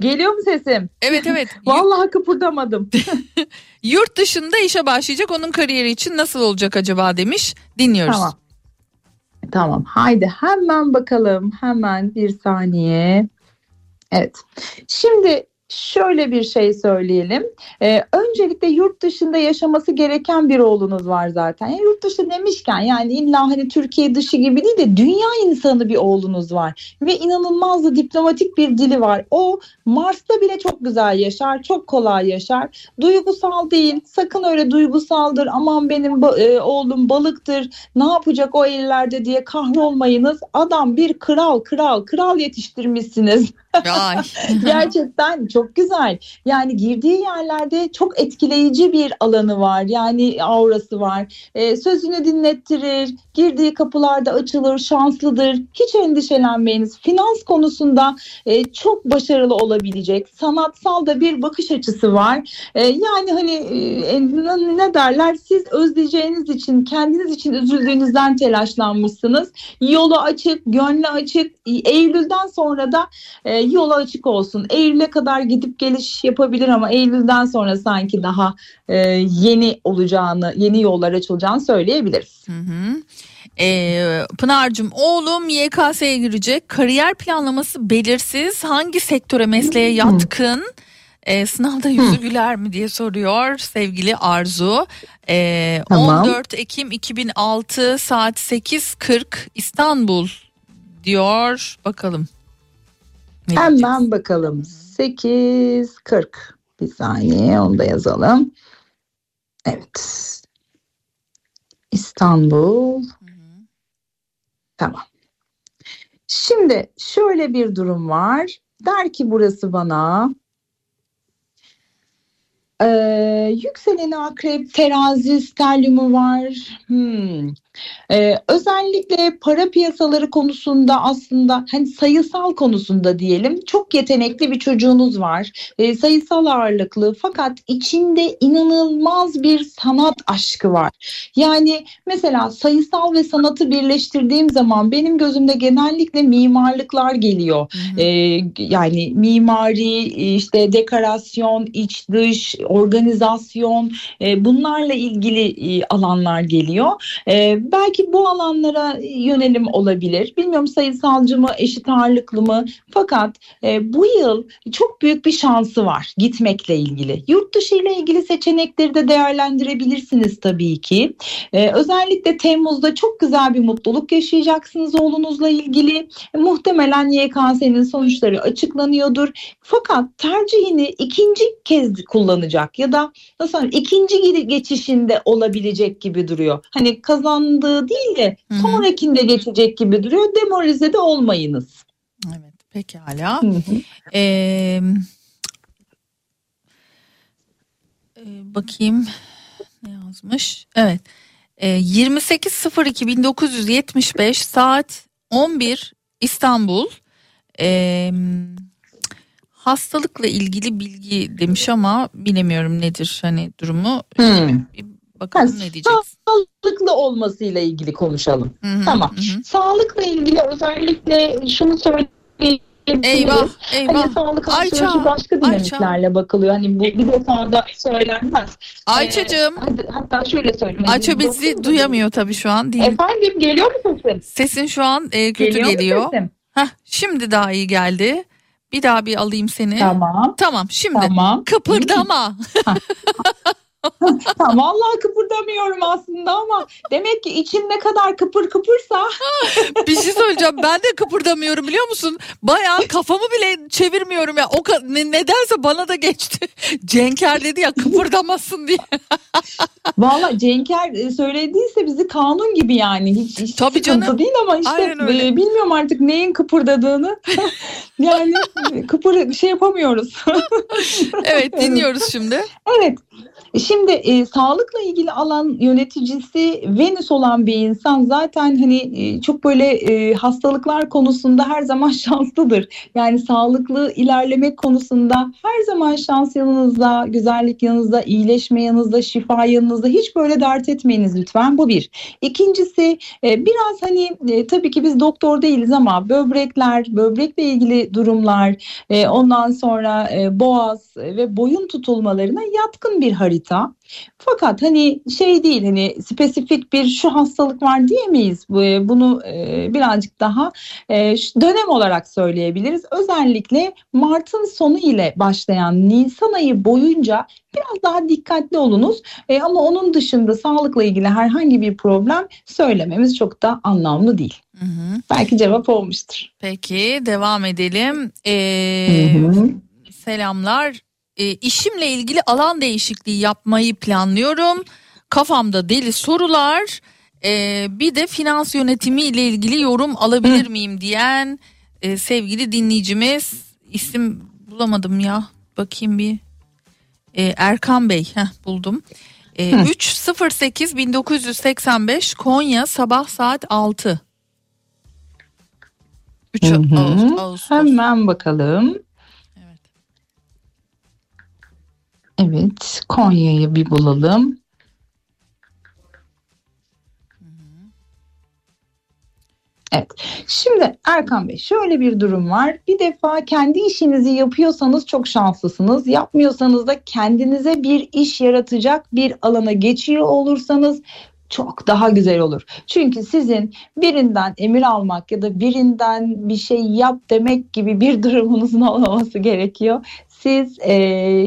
Geliyor mu sesim? Evet evet. Vallahi kıpırdamadım. yurt dışında işe başlayacak onun kariyeri için nasıl olacak acaba demiş. Dinliyoruz. tamam. Tamam. Haydi hemen bakalım. Hemen bir saniye. Evet. Şimdi şöyle bir şey söyleyelim. Ee, öncelikle yurt dışında yaşaması gereken bir oğlunuz var zaten. Yani yurt dışı demişken yani illa hani Türkiye dışı gibi değil de dünya insanı bir oğlunuz var. Ve inanılmaz da diplomatik bir dili var. O Mars'ta bile çok güzel yaşar, çok kolay yaşar. Duygusal değil, sakın öyle duygusaldır, aman benim e, oğlum balıktır, ne yapacak o ellerde diye kahrolmayınız. Adam bir kral, kral, kral yetiştirmişsiniz. Gerçekten çok güzel. Yani girdiği yerlerde çok etkileyici bir alanı var. Yani aurası var. Ee, sözünü dinlettirir. Girdiği kapılarda açılır. Şanslıdır. Hiç endişelenmeyiniz. Finans konusunda e, çok başarılı olabilecek. Sanatsal da bir bakış açısı var. E, yani hani e, ne- derler? Siz özleyeceğiniz için, kendiniz için üzüldüğünüzden telaşlanmışsınız. Yolu açık, gönlü açık. Eylül'den sonra da e, yolu açık olsun. Eylül'e kadar gidip geliş yapabilir ama Eylül'den sonra sanki daha e, yeni olacağını, yeni yollar açılacağını söyleyebiliriz. Hı hı. Ee, Pınar'cığım oğlum YKS'ye girecek. Kariyer planlaması belirsiz. Hangi sektöre mesleğe yatkın? Ee, sınavda yüzü güler mi diye soruyor sevgili Arzu. Ee, Tamam. 14 Ekim 2006 saat 8.40 İstanbul diyor. Bakalım. Ne diyeceğiz? Hemen bakalım. 8.40 bir saniye onu da yazalım. Evet. İstanbul. Tamam. Şimdi şöyle bir durum var. Der ki burası bana ee, yükseleni akrep terazi stelyumu var. Hmm. Ee, özellikle para piyasaları konusunda aslında hani sayısal konusunda diyelim çok yetenekli bir çocuğunuz var. Ee, sayısal ağırlıklı fakat içinde inanılmaz bir sanat aşkı var. Yani mesela sayısal ve sanatı birleştirdiğim zaman benim gözümde genellikle mimarlıklar geliyor. Hı hı. Ee, yani mimari, işte dekorasyon, iç dış, organizasyon e, bunlarla ilgili e, alanlar geliyor. E, belki bu alanlara yönelim olabilir. Bilmiyorum sayısalcı mı, eşit ağırlıklı mı? Fakat e, bu yıl çok büyük bir şansı var gitmekle ilgili. Yurt dışı ile ilgili seçenekleri de değerlendirebilirsiniz tabii ki. E, özellikle Temmuz'da çok güzel bir mutluluk yaşayacaksınız oğlunuzla ilgili. E, muhtemelen YKS'nin sonuçları açıklanıyordur. Fakat tercihini ikinci kez kullanacak ya da nasıl ikinci geçişinde olabilecek gibi duruyor. Hani kazandığı değil de Hı hı. sonrakinde geçecek gibi duruyor. Demoralize de olmayınız. Evet pekala. Hı hı. Ee, e, bakayım ne yazmış. Evet. Ee, 28.02.1975 saat 11 İstanbul. Ee, hastalıkla ilgili bilgi demiş ama bilemiyorum nedir hani durumu. Hmm. Bakalım Ha, ne diyeceksin. Sağlıklı olmasıyla ilgili konuşalım. Hı hı, Tamam. hı hı. Sağlıkla ilgili özellikle şunu söyleyebiliriz. Eyvah eyvah. Hani sağlık Ayça, başka Ayça. dinamiklerle bakılıyor. Hani bu bir defada söylenmez. Ayça'cığım. Ee, hatta şöyle söyleyeyim. Ayça bizi duyamıyor tabii şu an. Değil. Efendim geliyor mu sesim? Sesin şu an e, kötü Geliyor, geliyor. Heh, şimdi daha iyi geldi. Bir daha bir alayım seni. Tamam. Tamam şimdi Tamam. kıpırdama. Vallahi kıpırdamıyorum aslında ama demek ki içim ne kadar kıpır kıpırsa bir şey söyleyeceğim ben de kıpırdamıyorum biliyor musun? Bayağı kafamı bile çevirmiyorum ya. O ka- ne- nedense bana da geçti. Cenker dedi ya kıpırdamasın diye. Valla Cenker e, söylediyse bizi kanun gibi yani hiç, hiç Tabii canım. değil ama işte e, bilmiyorum artık neyin kıpırdadığını yani kıpır bir şey yapamıyoruz. Evet dinliyoruz şimdi. Evet. Şimdi e, sağlıkla ilgili alan yöneticisi Venüs olan bir insan zaten hani e, çok böyle e, hastalıklar konusunda her zaman şanslıdır. Yani sağlıklı ilerlemek konusunda her zaman şans yanınızda, güzellik yanınızda, iyileşme yanınızda, şifa yanınızda. Hiç böyle dert etmeyiniz lütfen. Bu bir. İkincisi e, biraz hani e, tabii ki biz doktor değiliz ama böbrekler, böbrekle ilgili durumlar, e, ondan sonra e, boğaz ve boyun tutulmalarına yatkın bir harita. Fakat hani şey değil hani spesifik bir şu hastalık var diyemeyiz. E, Bunu e, birazcık daha e, dönem olarak söyleyebiliriz. Özellikle Mart'ın sonu ile başlayan Nisan ayı boyunca biraz daha dikkatli olunuz. E, ama onun dışında sağlıkla ilgili herhangi bir problem söylememiz çok da anlamlı değil. Hı hı. Belki cevap olmuştur. Peki devam edelim. Ee, Hı hı. selamlar. Ee, işimle ilgili alan değişikliği yapmayı planlıyorum. Kafamda deli sorular. Ee, bir de finans yönetimi ile ilgili yorum alabilir miyim diyen e, sevgili dinleyicimiz isim bulamadım ya. Bakayım bir. Ee, Erkan Bey Heh, buldum. Ee, 3.08 1985 Konya sabah saat 6. 3 Hı hı. Ağustos. Ağustos. Hemen bakalım. Evet, Konya'yı bir bulalım. Evet. Şimdi Erkan Bey şöyle bir durum var. Bir defa kendi işinizi yapıyorsanız çok şanslısınız. Yapmıyorsanız da kendinize bir iş yaratacak bir alana geçiyor olursanız çok daha güzel olur. Çünkü sizin birinden emir almak ya da birinden bir şey yap demek gibi bir durumunuzun olmaması gerekiyor. Siz e,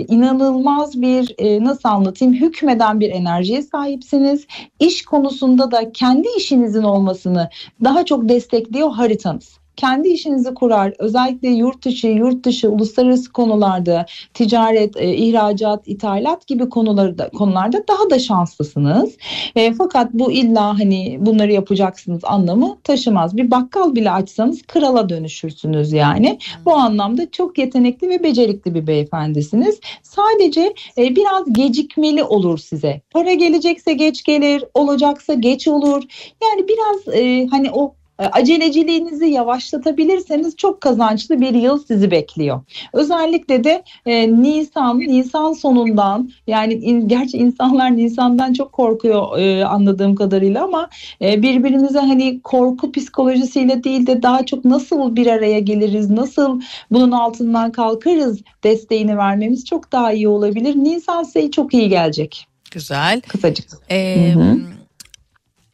inanılmaz bir e, nasıl anlatayım hükmeden bir enerjiye sahipsiniz. İş konusunda da kendi işinizin olmasını daha çok destekliyor haritanız. Kendi işinizi kurar. Özellikle yurt dışı, yurt dışı, uluslararası konularda ticaret, e, ihracat, ithalat gibi konularda konularda daha da şanslısınız. E, fakat bu illa hani bunları yapacaksınız anlamı taşımaz. Bir bakkal bile açsanız krala dönüşürsünüz yani. Bu anlamda çok yetenekli ve becerikli bir beyefendisiniz. Sadece e, biraz gecikmeli olur size. Para gelecekse geç gelir, olacaksa geç olur. Yani biraz e, hani o aceleciliğinizi yavaşlatabilirseniz çok kazançlı bir yıl sizi bekliyor. Özellikle de e, Nisan, Nisan sonundan yani in, gerçi insanlar Nisan'dan çok korkuyor e, anladığım kadarıyla ama e, birbirimize hani korku psikolojisiyle değil de daha çok nasıl bir araya geliriz, nasıl bunun altından kalkarız desteğini vermemiz çok daha iyi olabilir. Nisan size çok iyi gelecek. Güzel. Kısacık. Ee, Hı hı.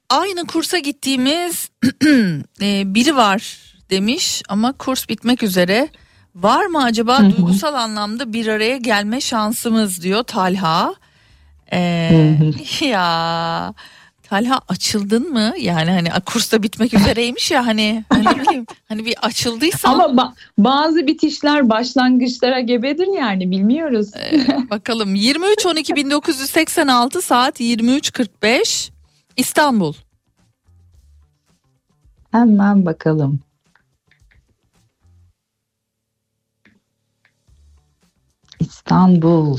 Aynı kursa gittiğimiz e, biri var demiş ama kurs bitmek üzere. Var mı acaba duygusal anlamda bir araya gelme şansımız diyor Talha. Ee, ya Talha açıldın mı? Yani hani a, kurs da bitmek üzereymiş ya hani hani bileyim hani bir açıldıysa Ama ba- bazı bitişler başlangıçlara gebedir yani bilmiyoruz. Ee, bakalım 23 12 1986 saat 23.45 İstanbul. Hemen bakalım. İstanbul.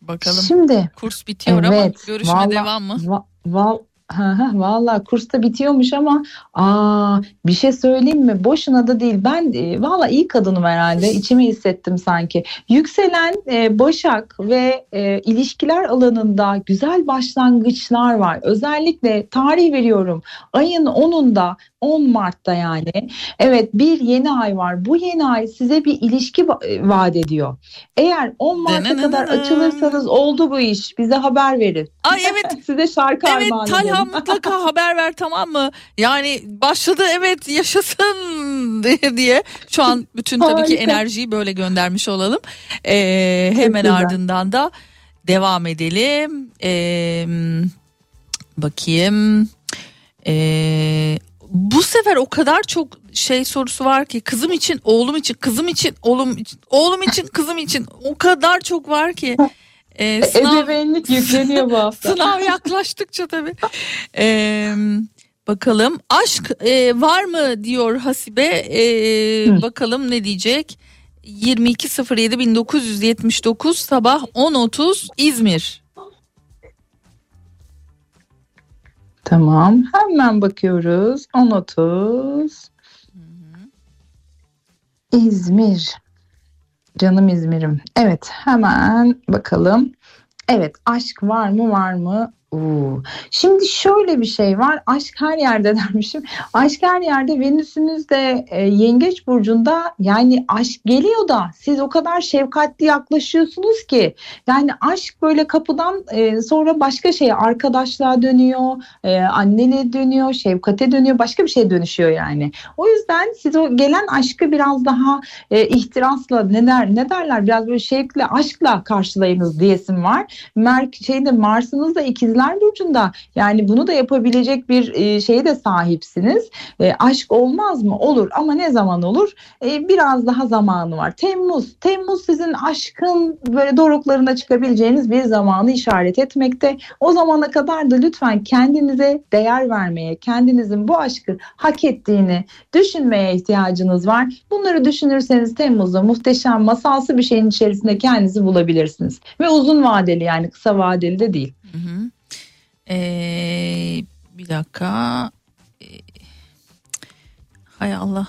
Bakalım Şimdi kurs bitiyor ama evet, görüşme vallahi- devam mı? va- hı, Valla kursta bitiyormuş ama aa bir şey söyleyeyim mi? Boşuna da değil. Ben e, valla iyi kadınım herhalde. İçimi hissettim sanki. Yükselen e, Başak ve e, ilişkiler alanında güzel başlangıçlar var. Özellikle tarih veriyorum. Ayın 10'unda 10 Mart'ta yani. Evet bir yeni ay var. Bu yeni ay size bir ilişki va- e, vaat ediyor. Eğer 10 Mart'a kadar açılırsanız oldu bu iş. Bize haber verin. Ay evet Size şarkı evet armağan Talha edelim. mutlaka haber ver tamam mı? Yani başladı evet yaşasın diye. Şu an bütün tabii ki enerjiyi böyle göndermiş olalım. Ee, hemen güzel. ardından da devam edelim. Ee, bakayım. Ee, sefer o kadar çok şey sorusu var ki kızım için, oğlum için, kızım için, oğlum için, oğlum için, kızım için o kadar çok var ki. Ee, sınav, Ebeveynlik yükleniyor bu hafta. sınav yaklaştıkça tabii. Ee, bakalım aşk e, var mı diyor Hasibe. Hı. bakalım ne diyecek. 22.07 1979 sabah 10.30 İzmir. Tamam. Hemen bakıyoruz. 10.30. İzmir. Canım İzmir'im. Evet hemen bakalım. Evet aşk var mı var mı? Oo. Şimdi şöyle bir şey var. Aşk her yerde dermişim. Aşk her yerde. Venüs'ünüz de e, Yengeç burcunda. Yani aşk geliyor da siz o kadar şefkatli yaklaşıyorsunuz ki. Yani aşk böyle kapıdan e, sonra başka şeye arkadaşlığa dönüyor, e, anneliğe dönüyor, şefkate dönüyor, başka bir şeye dönüşüyor yani. O yüzden siz o gelen aşkı biraz daha e, ihtirasla ne der ne derler biraz böyle şevkle aşkla karşılayınız diyesim var. Merk şeyde Mars'ınız da ikizler burcunda yani bunu da yapabilecek bir e, şeye de sahipsiniz. E, aşk olmaz mı? Olur ama ne zaman olur? E, biraz daha zamanı var. Temmuz. Temmuz sizin aşkın böyle doruklarına çıkabileceğiniz bir zamanı işaret etmekte. O zamana kadar da lütfen kendinize değer vermeye, kendinizin bu aşkı hak ettiğini düşünmeye ihtiyacınız var. Bunları düşünürseniz Temmuz'da muhteşem masalsı bir şeyin içerisinde kendinizi bulabilirsiniz. Ve uzun vadeli yani kısa vadeli de değil. Hı hı. Ee, bir dakika. Ee, hay Allah.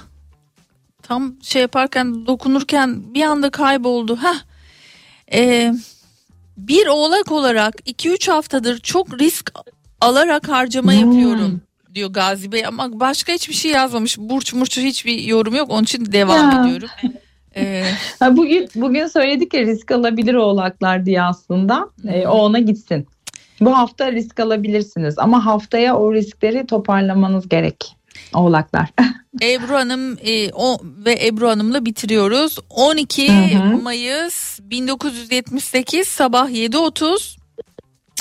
Tam şey yaparken dokunurken bir anda kayboldu. Heh. Ee, bir oğlak olarak 2-3 haftadır çok risk alarak harcama Hmm. yapıyorum diyor Gazi Bey ama başka hiçbir şey yazmamış. Burç murç hiçbir yorum yok onun için devam Ya. ediyorum. Ee, bugün bugün söyledik ya risk alabilir oğlaklar diye aslında. E, o ona gitsin. Bu hafta risk alabilirsiniz ama haftaya o riskleri toparlamanız gerek. Oğlaklar. Ebru Hanım e, o ve Ebru Hanım'la bitiriyoruz. 12 Hı hı. Mayıs 1978 sabah 7.30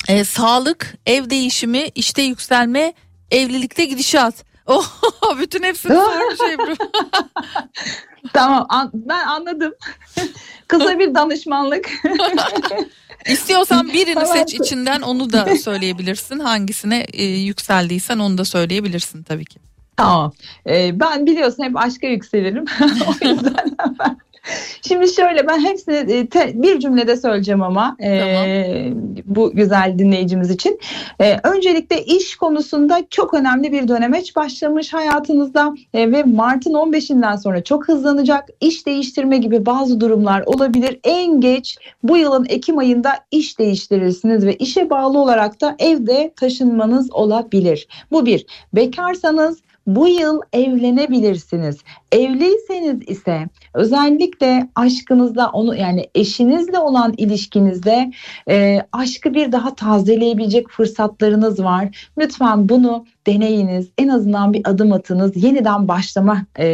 e, sağlık, ev değişimi, işte yükselme, evlilikte gidişat. Oha, bütün hepsini sormuş Ebru. Tamam an- ben anladım. Kısa bir danışmanlık. İstiyorsan birini seç içinden onu da söyleyebilirsin. Hangisine e, yükseldiysen onu da söyleyebilirsin tabii ki. Tamam. Ee, ben biliyorsun hep aşka yükselirim. o yüzden ben- Şimdi şöyle ben hepsini e, te- bir cümlede söyleyeceğim ama e, bu güzel dinleyicimiz için. E, öncelikle iş konusunda çok önemli bir dönemeç başlamış hayatınızda e, ve Mart'ın 15'inden sonra çok hızlanacak. İş değiştirme gibi bazı durumlar olabilir. En geç bu yılın Ekim ayında iş değiştirirsiniz ve işe bağlı olarak da evde taşınmanız olabilir. Bu bir. Bekarsanız bu yıl evlenebilirsiniz. Evliyseniz ise özellikle aşkınızda onu yani eşinizle olan ilişkinizde e, aşkı bir daha tazeleyebilecek fırsatlarınız var. Lütfen bunu deneyiniz. En azından bir adım atınız. Yeniden başlama e,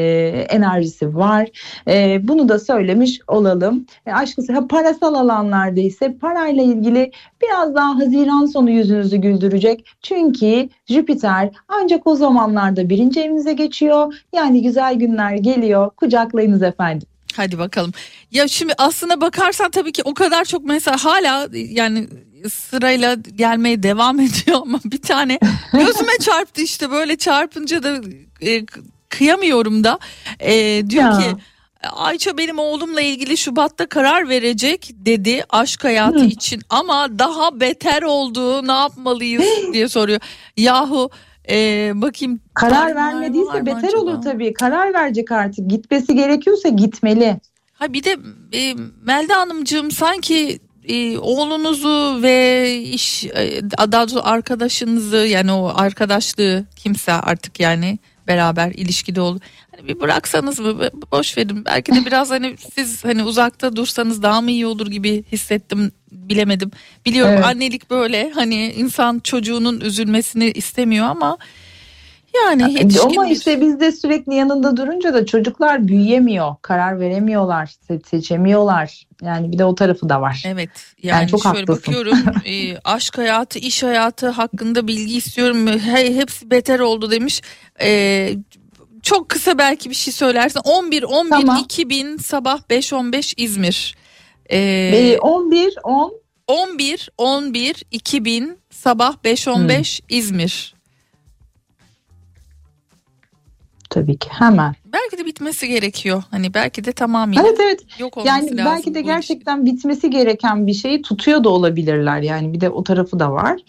enerjisi var. E, bunu da söylemiş olalım. E, aşkı ha, parasal alanlarda ise parayla ilgili biraz daha Haziran sonu yüzünüzü güldürecek. Çünkü Jüpiter ancak o zamanlarda birinci evinize geçiyor. Yani güzel günler geliyor. Kucaklayınız efendim. Hadi bakalım. Ya şimdi aslına bakarsan tabii ki o kadar çok mesela hala yani sırayla gelmeye devam ediyor ama bir tane gözüme çarptı işte böyle çarpınca da e, kıyamıyorum da E, diyor Ya. ki Ayça benim oğlumla ilgili Şubat'ta karar verecek dedi aşk hayatı Hı. için ama daha beter oldu ne yapmalıyız diye soruyor. Yahu e, bakayım Karar vermediyse beter acaba? olur tabii. Karar verecek artık. Gitmesi gerekiyorsa gitmeli. Ha bir de e, Melda Hanımcığım sanki e, oğlunuzu ve iş e, daha doğrusu arkadaşınızı yani o arkadaşlığı kimse artık yani beraber ilişkide ol. Hani bir bıraksanız mı boş verin. Belki de biraz hani siz hani uzakta dursanız daha mı iyi olur gibi hissettim bilemedim. Biliyorum Evet. annelik böyle hani insan çocuğunun üzülmesini istemiyor ama yani Ama yetişkin bir- işte biz de sürekli yanında durunca da çocuklar büyüyemiyor. Karar veremiyorlar. se- Seçemiyorlar. Yani bir de o tarafı da var. Evet yani, çok şöyle haklısın. bakıyorum e, aşk hayatı iş hayatı hakkında bilgi istiyorum He, hepsi beter oldu demiş E, çok kısa belki bir şey söylersin 11 11 Tamam. 2000 sabah 5 15 İzmir E, Ee, 11, 10 11 11 2000 sabah 5 15 İzmir tabii ki hemen. belki de bitmesi gerekiyor hani belki de tamamıyla Evet evet. yok olması Yani lazım belki de gerçekten bitmesi gereken bir şeyi tutuyor da olabilirler. Yani bir de o tarafı da var.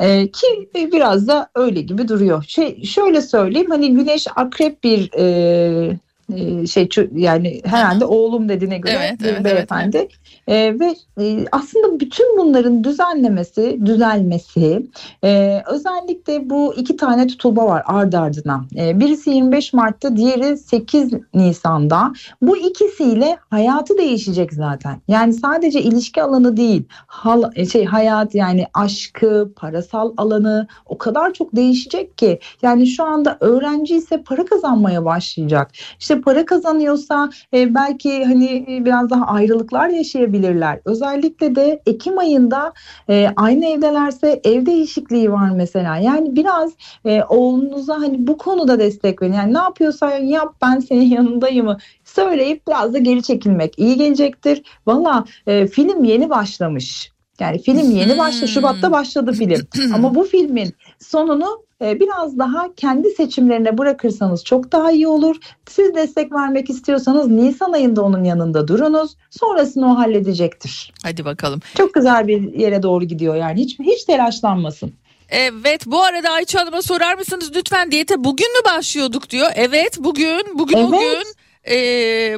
Ee, ki biraz da öyle gibi duruyor. Şey şöyle söyleyeyim hani Güneş akrep bir e, e, şey yani herhalde oğlum dediğine göre Evet, evet, evet, beyefendi. Ee, ve e, aslında bütün bunların düzenlemesi düzelmesi e, özellikle bu iki tane tutulma var ardı ardına. Ee, birisi 25 Mart'ta diğeri 8 Nisan'da. Bu ikisiyle hayatı değişecek zaten. Yani sadece ilişki alanı değil hal, e, şey hayat yani aşkı parasal alanı o kadar çok değişecek ki. Yani şu anda öğrenci ise para kazanmaya başlayacak. İşte para kazanıyorsa e, belki hani e, biraz daha ayrılıklar yaşayabilirler. Özellikle de Ekim ayında e, aynı evdelerse ev değişikliği var mesela. Yani biraz e, oğlunuza hani bu konuda destek verin. Yani ne yapıyorsan yap ben senin yanındayımı söyleyip biraz da geri çekilmek iyi gelecektir. Valla e, film yeni başlamış. Yani film yeni başladı. Hmm. Şubat'ta başladı film. Ama bu filmin sonunu biraz daha kendi seçimlerine bırakırsanız çok daha iyi olur. Siz destek vermek istiyorsanız Nisan ayında onun yanında durunuz. Sonrasını o halledecektir. hadi bakalım Çok güzel bir yere doğru gidiyor yani. Hiç hiç telaşlanmasın. Evet bu arada Ayça Hanım'a sorar mısınız lütfen diyete bugün mü başlıyorduk diyor. Evet bugün bugün Evet. bugün e,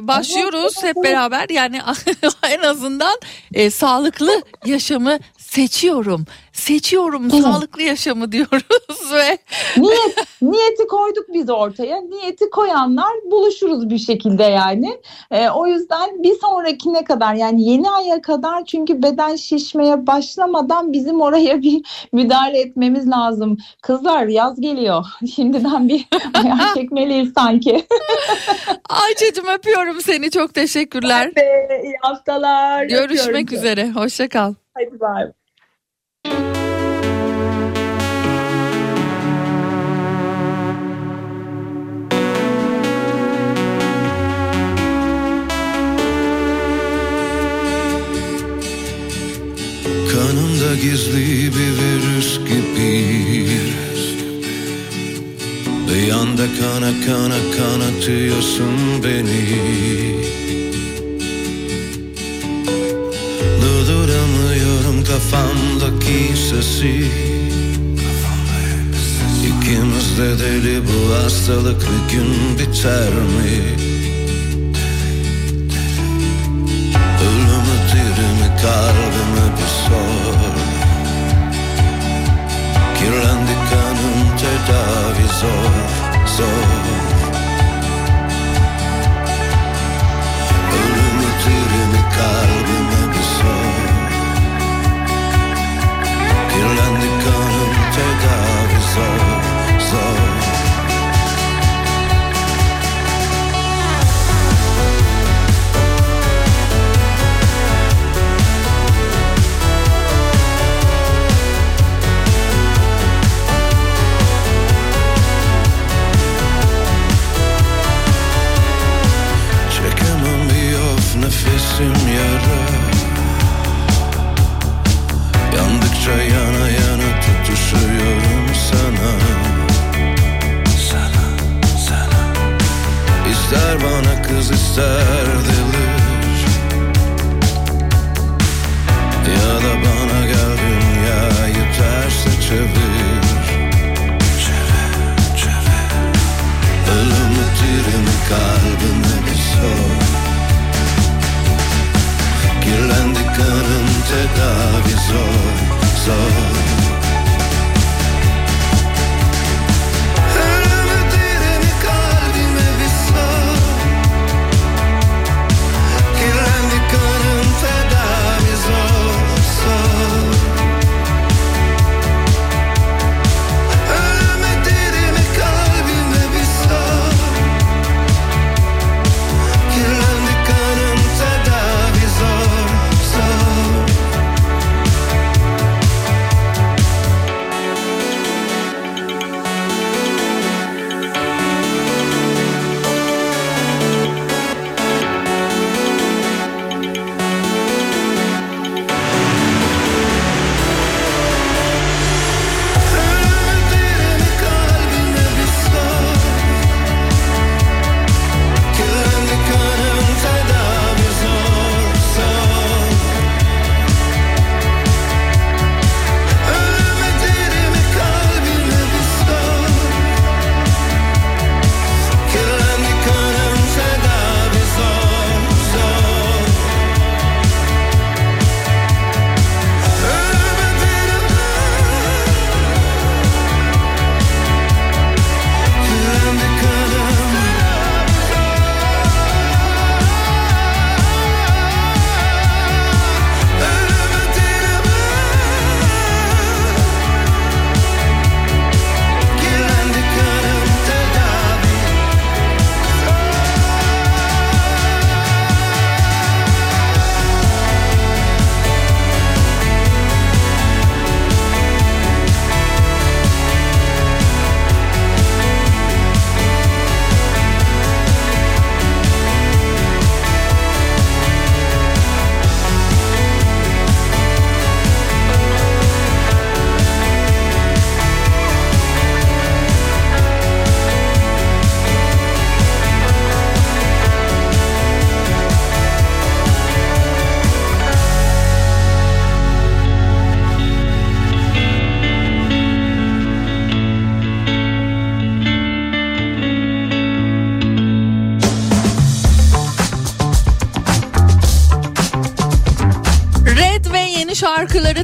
başlıyoruz Evet, hep evet. beraber yani en azından e, sağlıklı yaşamı seçiyorum. Seçiyorum Evet. sağlıklı yaşamı diyoruz ve Niyet, niyeti koyduk biz ortaya. Niyeti koyanlar buluşuruz bir şekilde yani. Ee, o yüzden bir sonrakine kadar yani yeni aya kadar çünkü beden şişmeye başlamadan bizim oraya bir müdahale etmemiz lazım. Kızlar yaz geliyor. Şimdiden bir ayar çekmeliyiz sanki. Ayça'cığım öpüyorum seni çok teşekkürler. İyi haftalar. Görüşmek üzere hoşça kal. Hadi bay. Kanımda gizli bir virüs gibi. Bir anda kana kana kanatıyorsun beni. Durduramıyorum kafamdaki sesi. İkimiz de deli bu hastalık bir gün biter mi? Ölümü dirimi kalbime bir sor Kanım tedavi zor, zor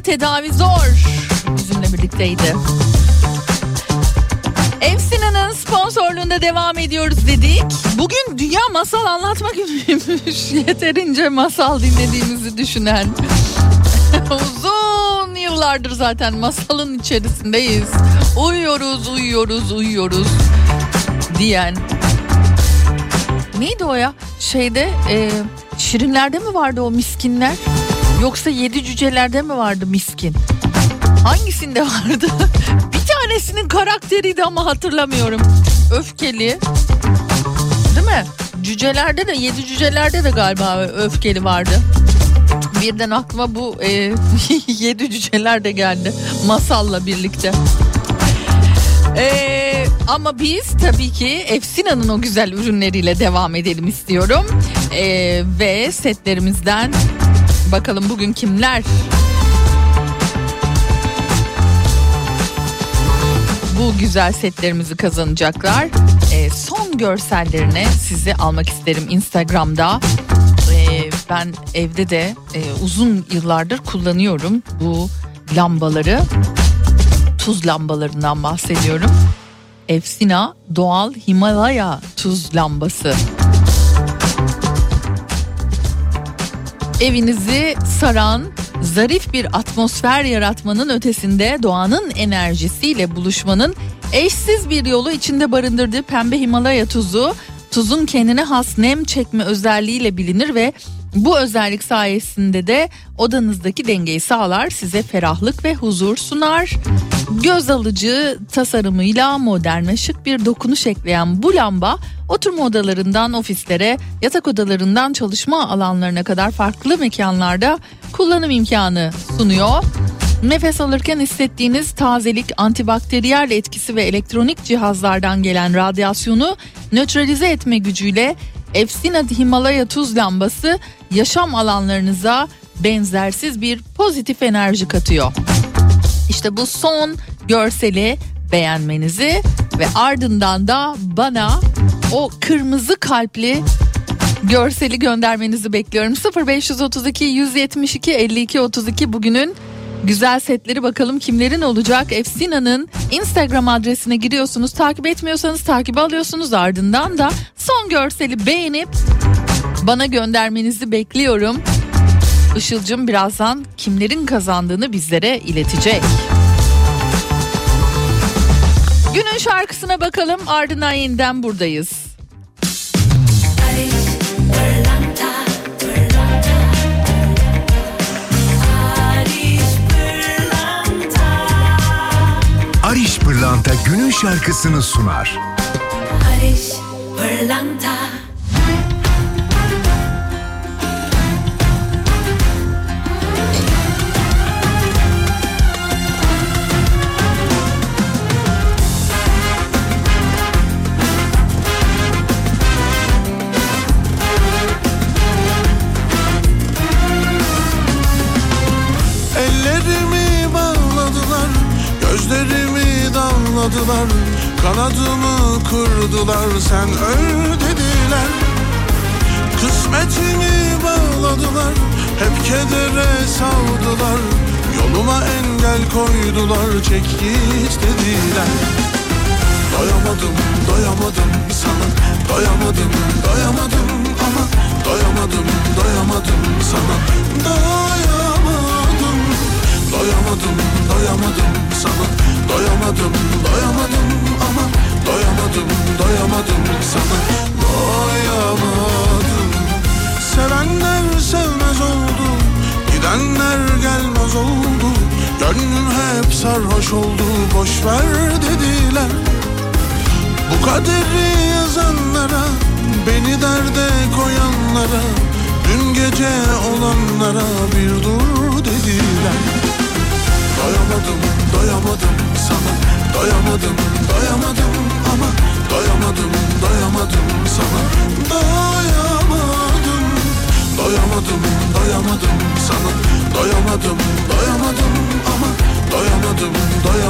tedavi zor. Bizimle birlikteydi. Efsina'nın sponsorluğunda devam ediyoruz dedik. Bugün dünya masal anlatma günüymüş. Yeterince masal dinlediğimizi düşünen. Uzun yıllardır zaten masalın içerisindeyiz. Uyuyoruz, uyuyoruz, uyuyoruz diyen. Neydi o ya? Şeyde e, Şirinlerde mi vardı o miskinler? Yoksa yedi cücelerde mi vardı miskin? Hangisinde vardı? bir tanesinin karakteriydi ama hatırlamıyorum. Öfkeli. Değil mi? Cücelerde de yedi cücelerde de galiba öfkeli vardı. Birden aklıma bu e, yedi cüceler de geldi masalla birlikte. Ee, ama biz tabii ki Efsina'nın o güzel ürünleriyle devam edelim istiyorum. Ee, ve setlerimizden bakalım bugün kimler bu güzel setlerimizi kazanacaklar. Ee, son görsellerini size almak isterim Instagram'da. Ee, ben evde de e, uzun yıllardır kullanıyorum bu lambaları. Tuz lambalarından bahsediyorum. Efsina doğal Himalaya tuz lambası. Evinizi saran zarif bir atmosfer yaratmanın ötesinde doğanın enerjisiyle buluşmanın eşsiz bir yolu içinde barındırdığı pembe Himalaya tuzu tuzun kendine has nem çekme özelliğiyle bilinir ve bu özellik sayesinde de odanızdaki dengeyi sağlar, size ferahlık ve huzur sunar. Göz alıcı tasarımıyla modern ve şık bir dokunuş ekleyen bu lamba oturma odalarından ofislere, yatak odalarından çalışma alanlarına kadar farklı mekanlarda kullanım imkanı sunuyor. Nefes alırken hissettiğiniz tazelik, antibakteriyel etkisi ve elektronik cihazlardan gelen radyasyonu nötralize etme gücüyle Efsina Himalaya tuz lambası yaşam alanlarınıza benzersiz bir pozitif enerji katıyor. İşte bu son görseli beğenmenizi ve ardından da bana o kırmızı kalpli görseli göndermenizi bekliyorum. 0532 172 52 32 bugünün güzel setleri bakalım kimlerin olacak. Efsina'nın Instagram adresine giriyorsunuz. Takip etmiyorsanız takip alıyorsunuz. Ardından da son görseli beğenip bana göndermenizi bekliyorum. Işılcım birazdan kimlerin kazandığını bizlere iletecek. Günün şarkısına bakalım ardından yeniden buradayız. Pırlanta günün şarkısını sunar. Barış Pırlanta Ellerimi bağladılar Kanadımı kırdılar Sen öl Kısmetimi bağladılar Hep kedere savdılar Yoluma engel koydular Çek git dediler. Doyamadım, doyamadım sana Doyamadım, doyamadım ama Doyamadım, doyamadım sana. Doyamadım Doyamadım, doyamadım sana Doyamadım, doyamadım ama Doyamadım, doyamadım sana. Doyamadım. Sevenler sevmez oldu Gidenler gelmez oldu. Gönlüm hep sarhoş oldu Boş ver dediler. Bu kaderi yazanlara Beni derde koyanlara Dün gece olanlara bir dur dediler. Doyamadım, doyamadım Doyamadım, doyamadım ama Doyamadım, doyamadım sana. Doyamadım Doyamadım, doyamadım sana. Doyamadım, doyamadım ama Doyamadım, doyamadım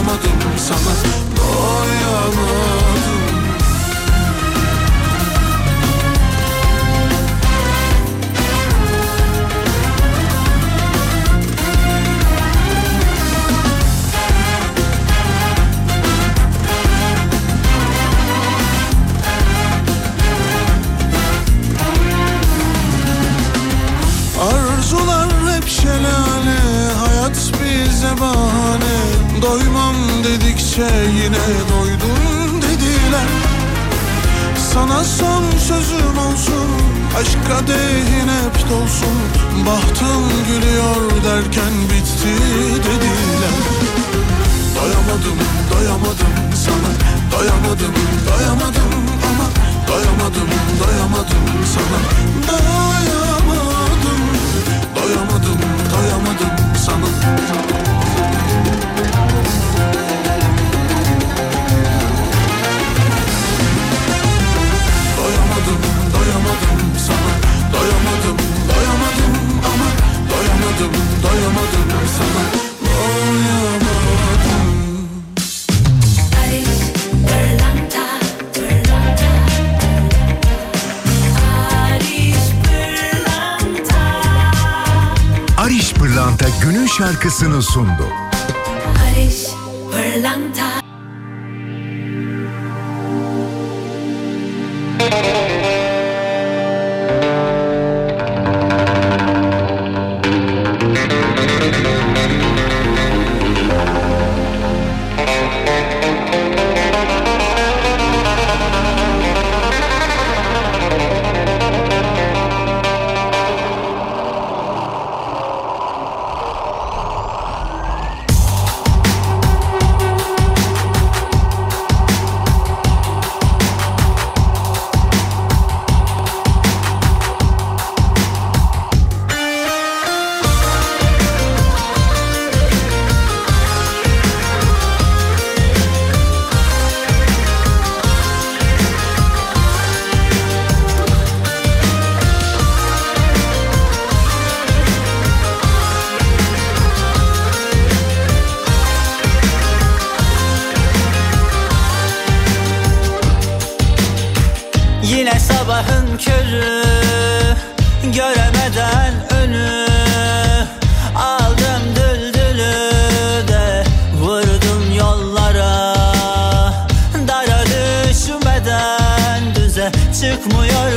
çıkmaya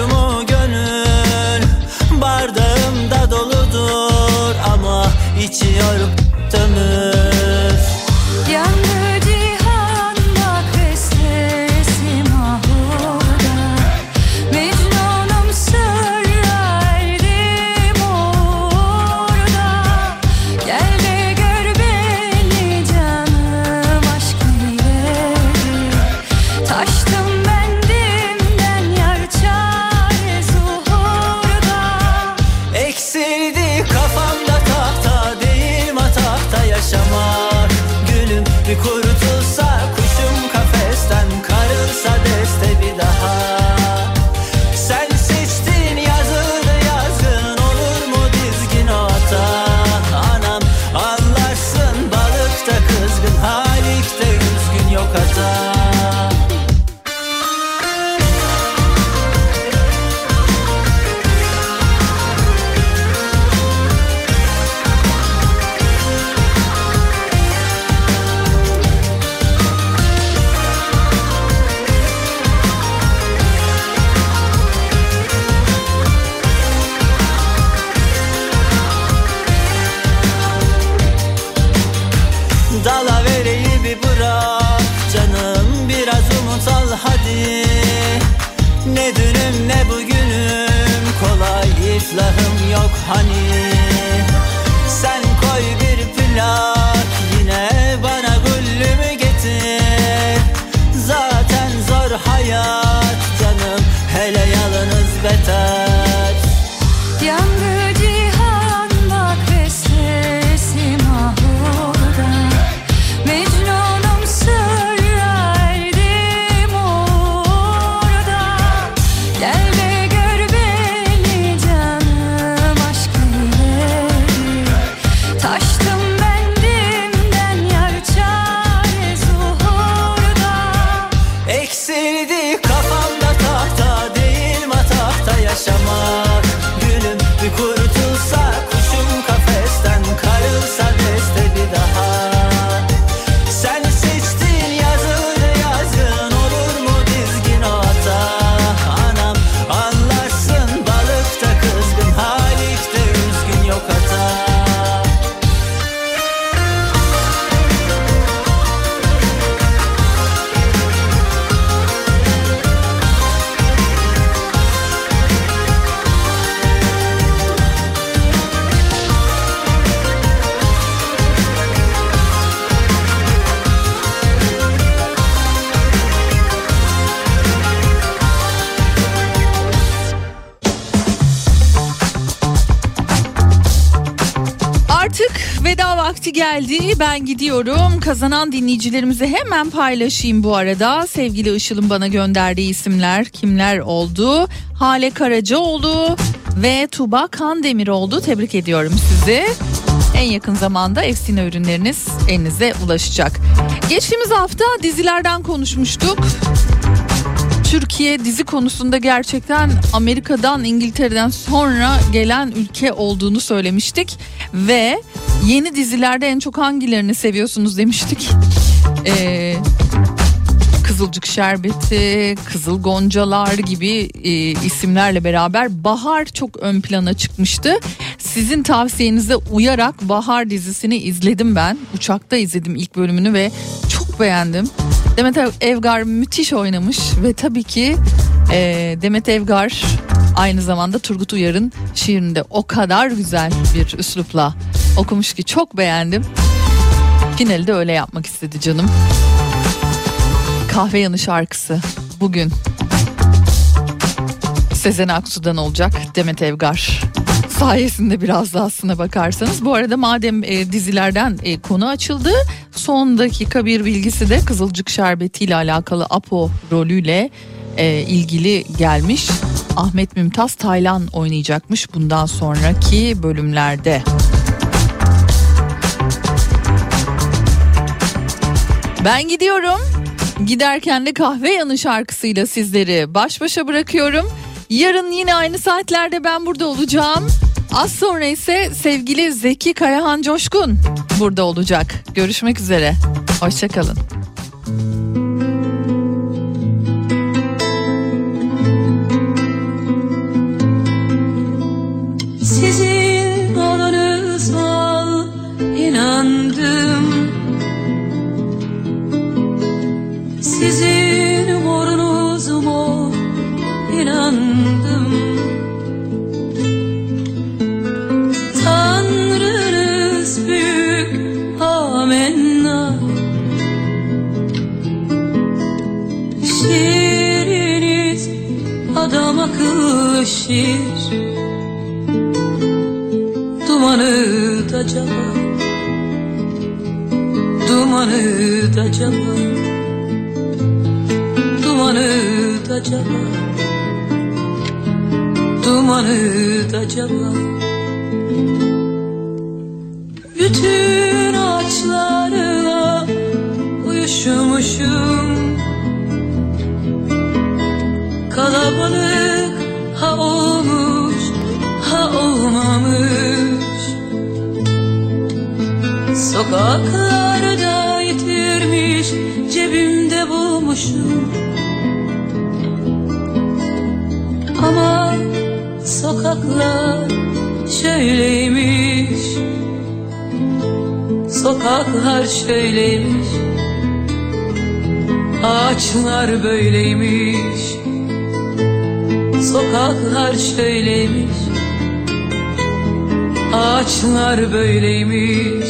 vakti geldi. Ben gidiyorum. Kazanan dinleyicilerimize hemen paylaşayım bu arada. Sevgili Işıl'ın bana gönderdiği isimler kimler oldu? Hale Karacaoğlu ve Tuba Kandemir oldu. Tebrik ediyorum sizi. En yakın zamanda Efsine ürünleriniz elinize ulaşacak. Geçtiğimiz hafta dizilerden konuşmuştuk. Türkiye dizi konusunda gerçekten Amerika'dan İngiltere'den sonra gelen ülke olduğunu söylemiştik ve yeni dizilerde en çok hangilerini seviyorsunuz demiştik. Ee, Kızılcık Şerbeti, Kızıl Goncalar gibi e, isimlerle beraber Bahar çok ön plana çıkmıştı. Sizin tavsiyenize uyarak Bahar dizisini izledim ben. Uçakta izledim ilk bölümünü ve çok beğendim. Demet Evgar müthiş oynamış ve tabii ki e, Demet Evgar aynı zamanda Turgut Uyar'ın şiirinde o kadar güzel bir üslupla okumuş ki çok beğendim. Finali de öyle yapmak istedi canım. Kahve Yanı şarkısı bugün Sezen Aksu'dan olacak Demet Evgar sayesinde biraz da aslına bakarsanız. Bu arada madem e, dizilerden e, konu açıldı son dakika bir bilgisi de Kızılcık Şerbeti ile alakalı Apo rolüyle e, ilgili gelmiş. Ahmet Mümtaz Taylan oynayacakmış bundan sonraki bölümlerde. Ben gidiyorum. Giderken de kahve yanı şarkısıyla sizleri baş başa bırakıyorum. Yarın yine aynı saatlerde ben burada olacağım. Az sonra ise sevgili Zeki Kayahan Coşkun burada olacak. Görüşmek üzere. Hoşçakalın. Sizin adınıza inandım Sizin uğrunuzuma inandım akıllı şiir Dumanı da cama Dumanı da cama Dumanı da cama Dumanı da cama. Bütün ağaçlarla uyuşmuşum Kalabalık ha olmuş ha olmamış. Sokaklarda yitirmiş cebimde bulmuşum. Ama sokaklar şöyleymiş. Sokaklar şöyleymiş. Ağaçlar böyleymiş Sokaklar şöyleymiş Ağaçlar böyleymiş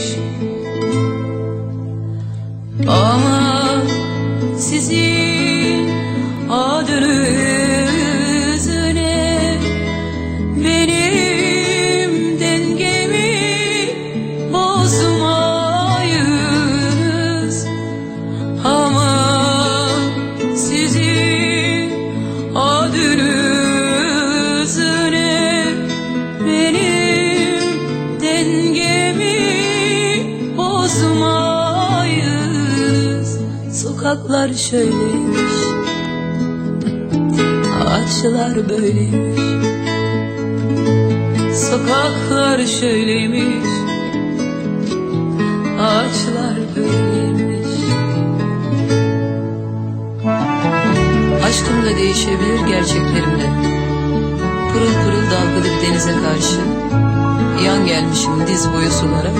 şöyleymiş Ağaçlar böyleymiş Sokaklar şöyleymiş Ağaçlar böyleymiş Aşkım da değişebilir gerçeklerim de Pırıl pırıl dalgalı bir denize karşı Yan gelmişim diz boyu sulara.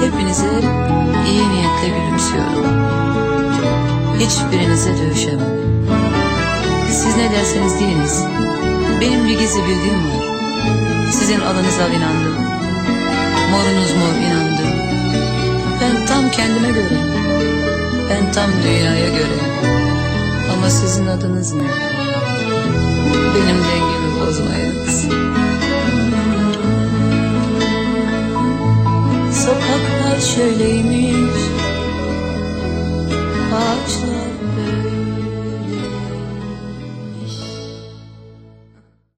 Hepinize iyi niyetle gülümsüyorum Hiçbirinize dövüşemem. Siz ne derseniz deyiniz Benim bir gizli bildiğim var. Sizin adınıza inandım. Morunuz mor inandım Ben tam kendime göre. Ben tam dünyaya göre. Ama sizin adınız ne? Benim dengemi bozmayınız. Sokaklar şöyleymiş watch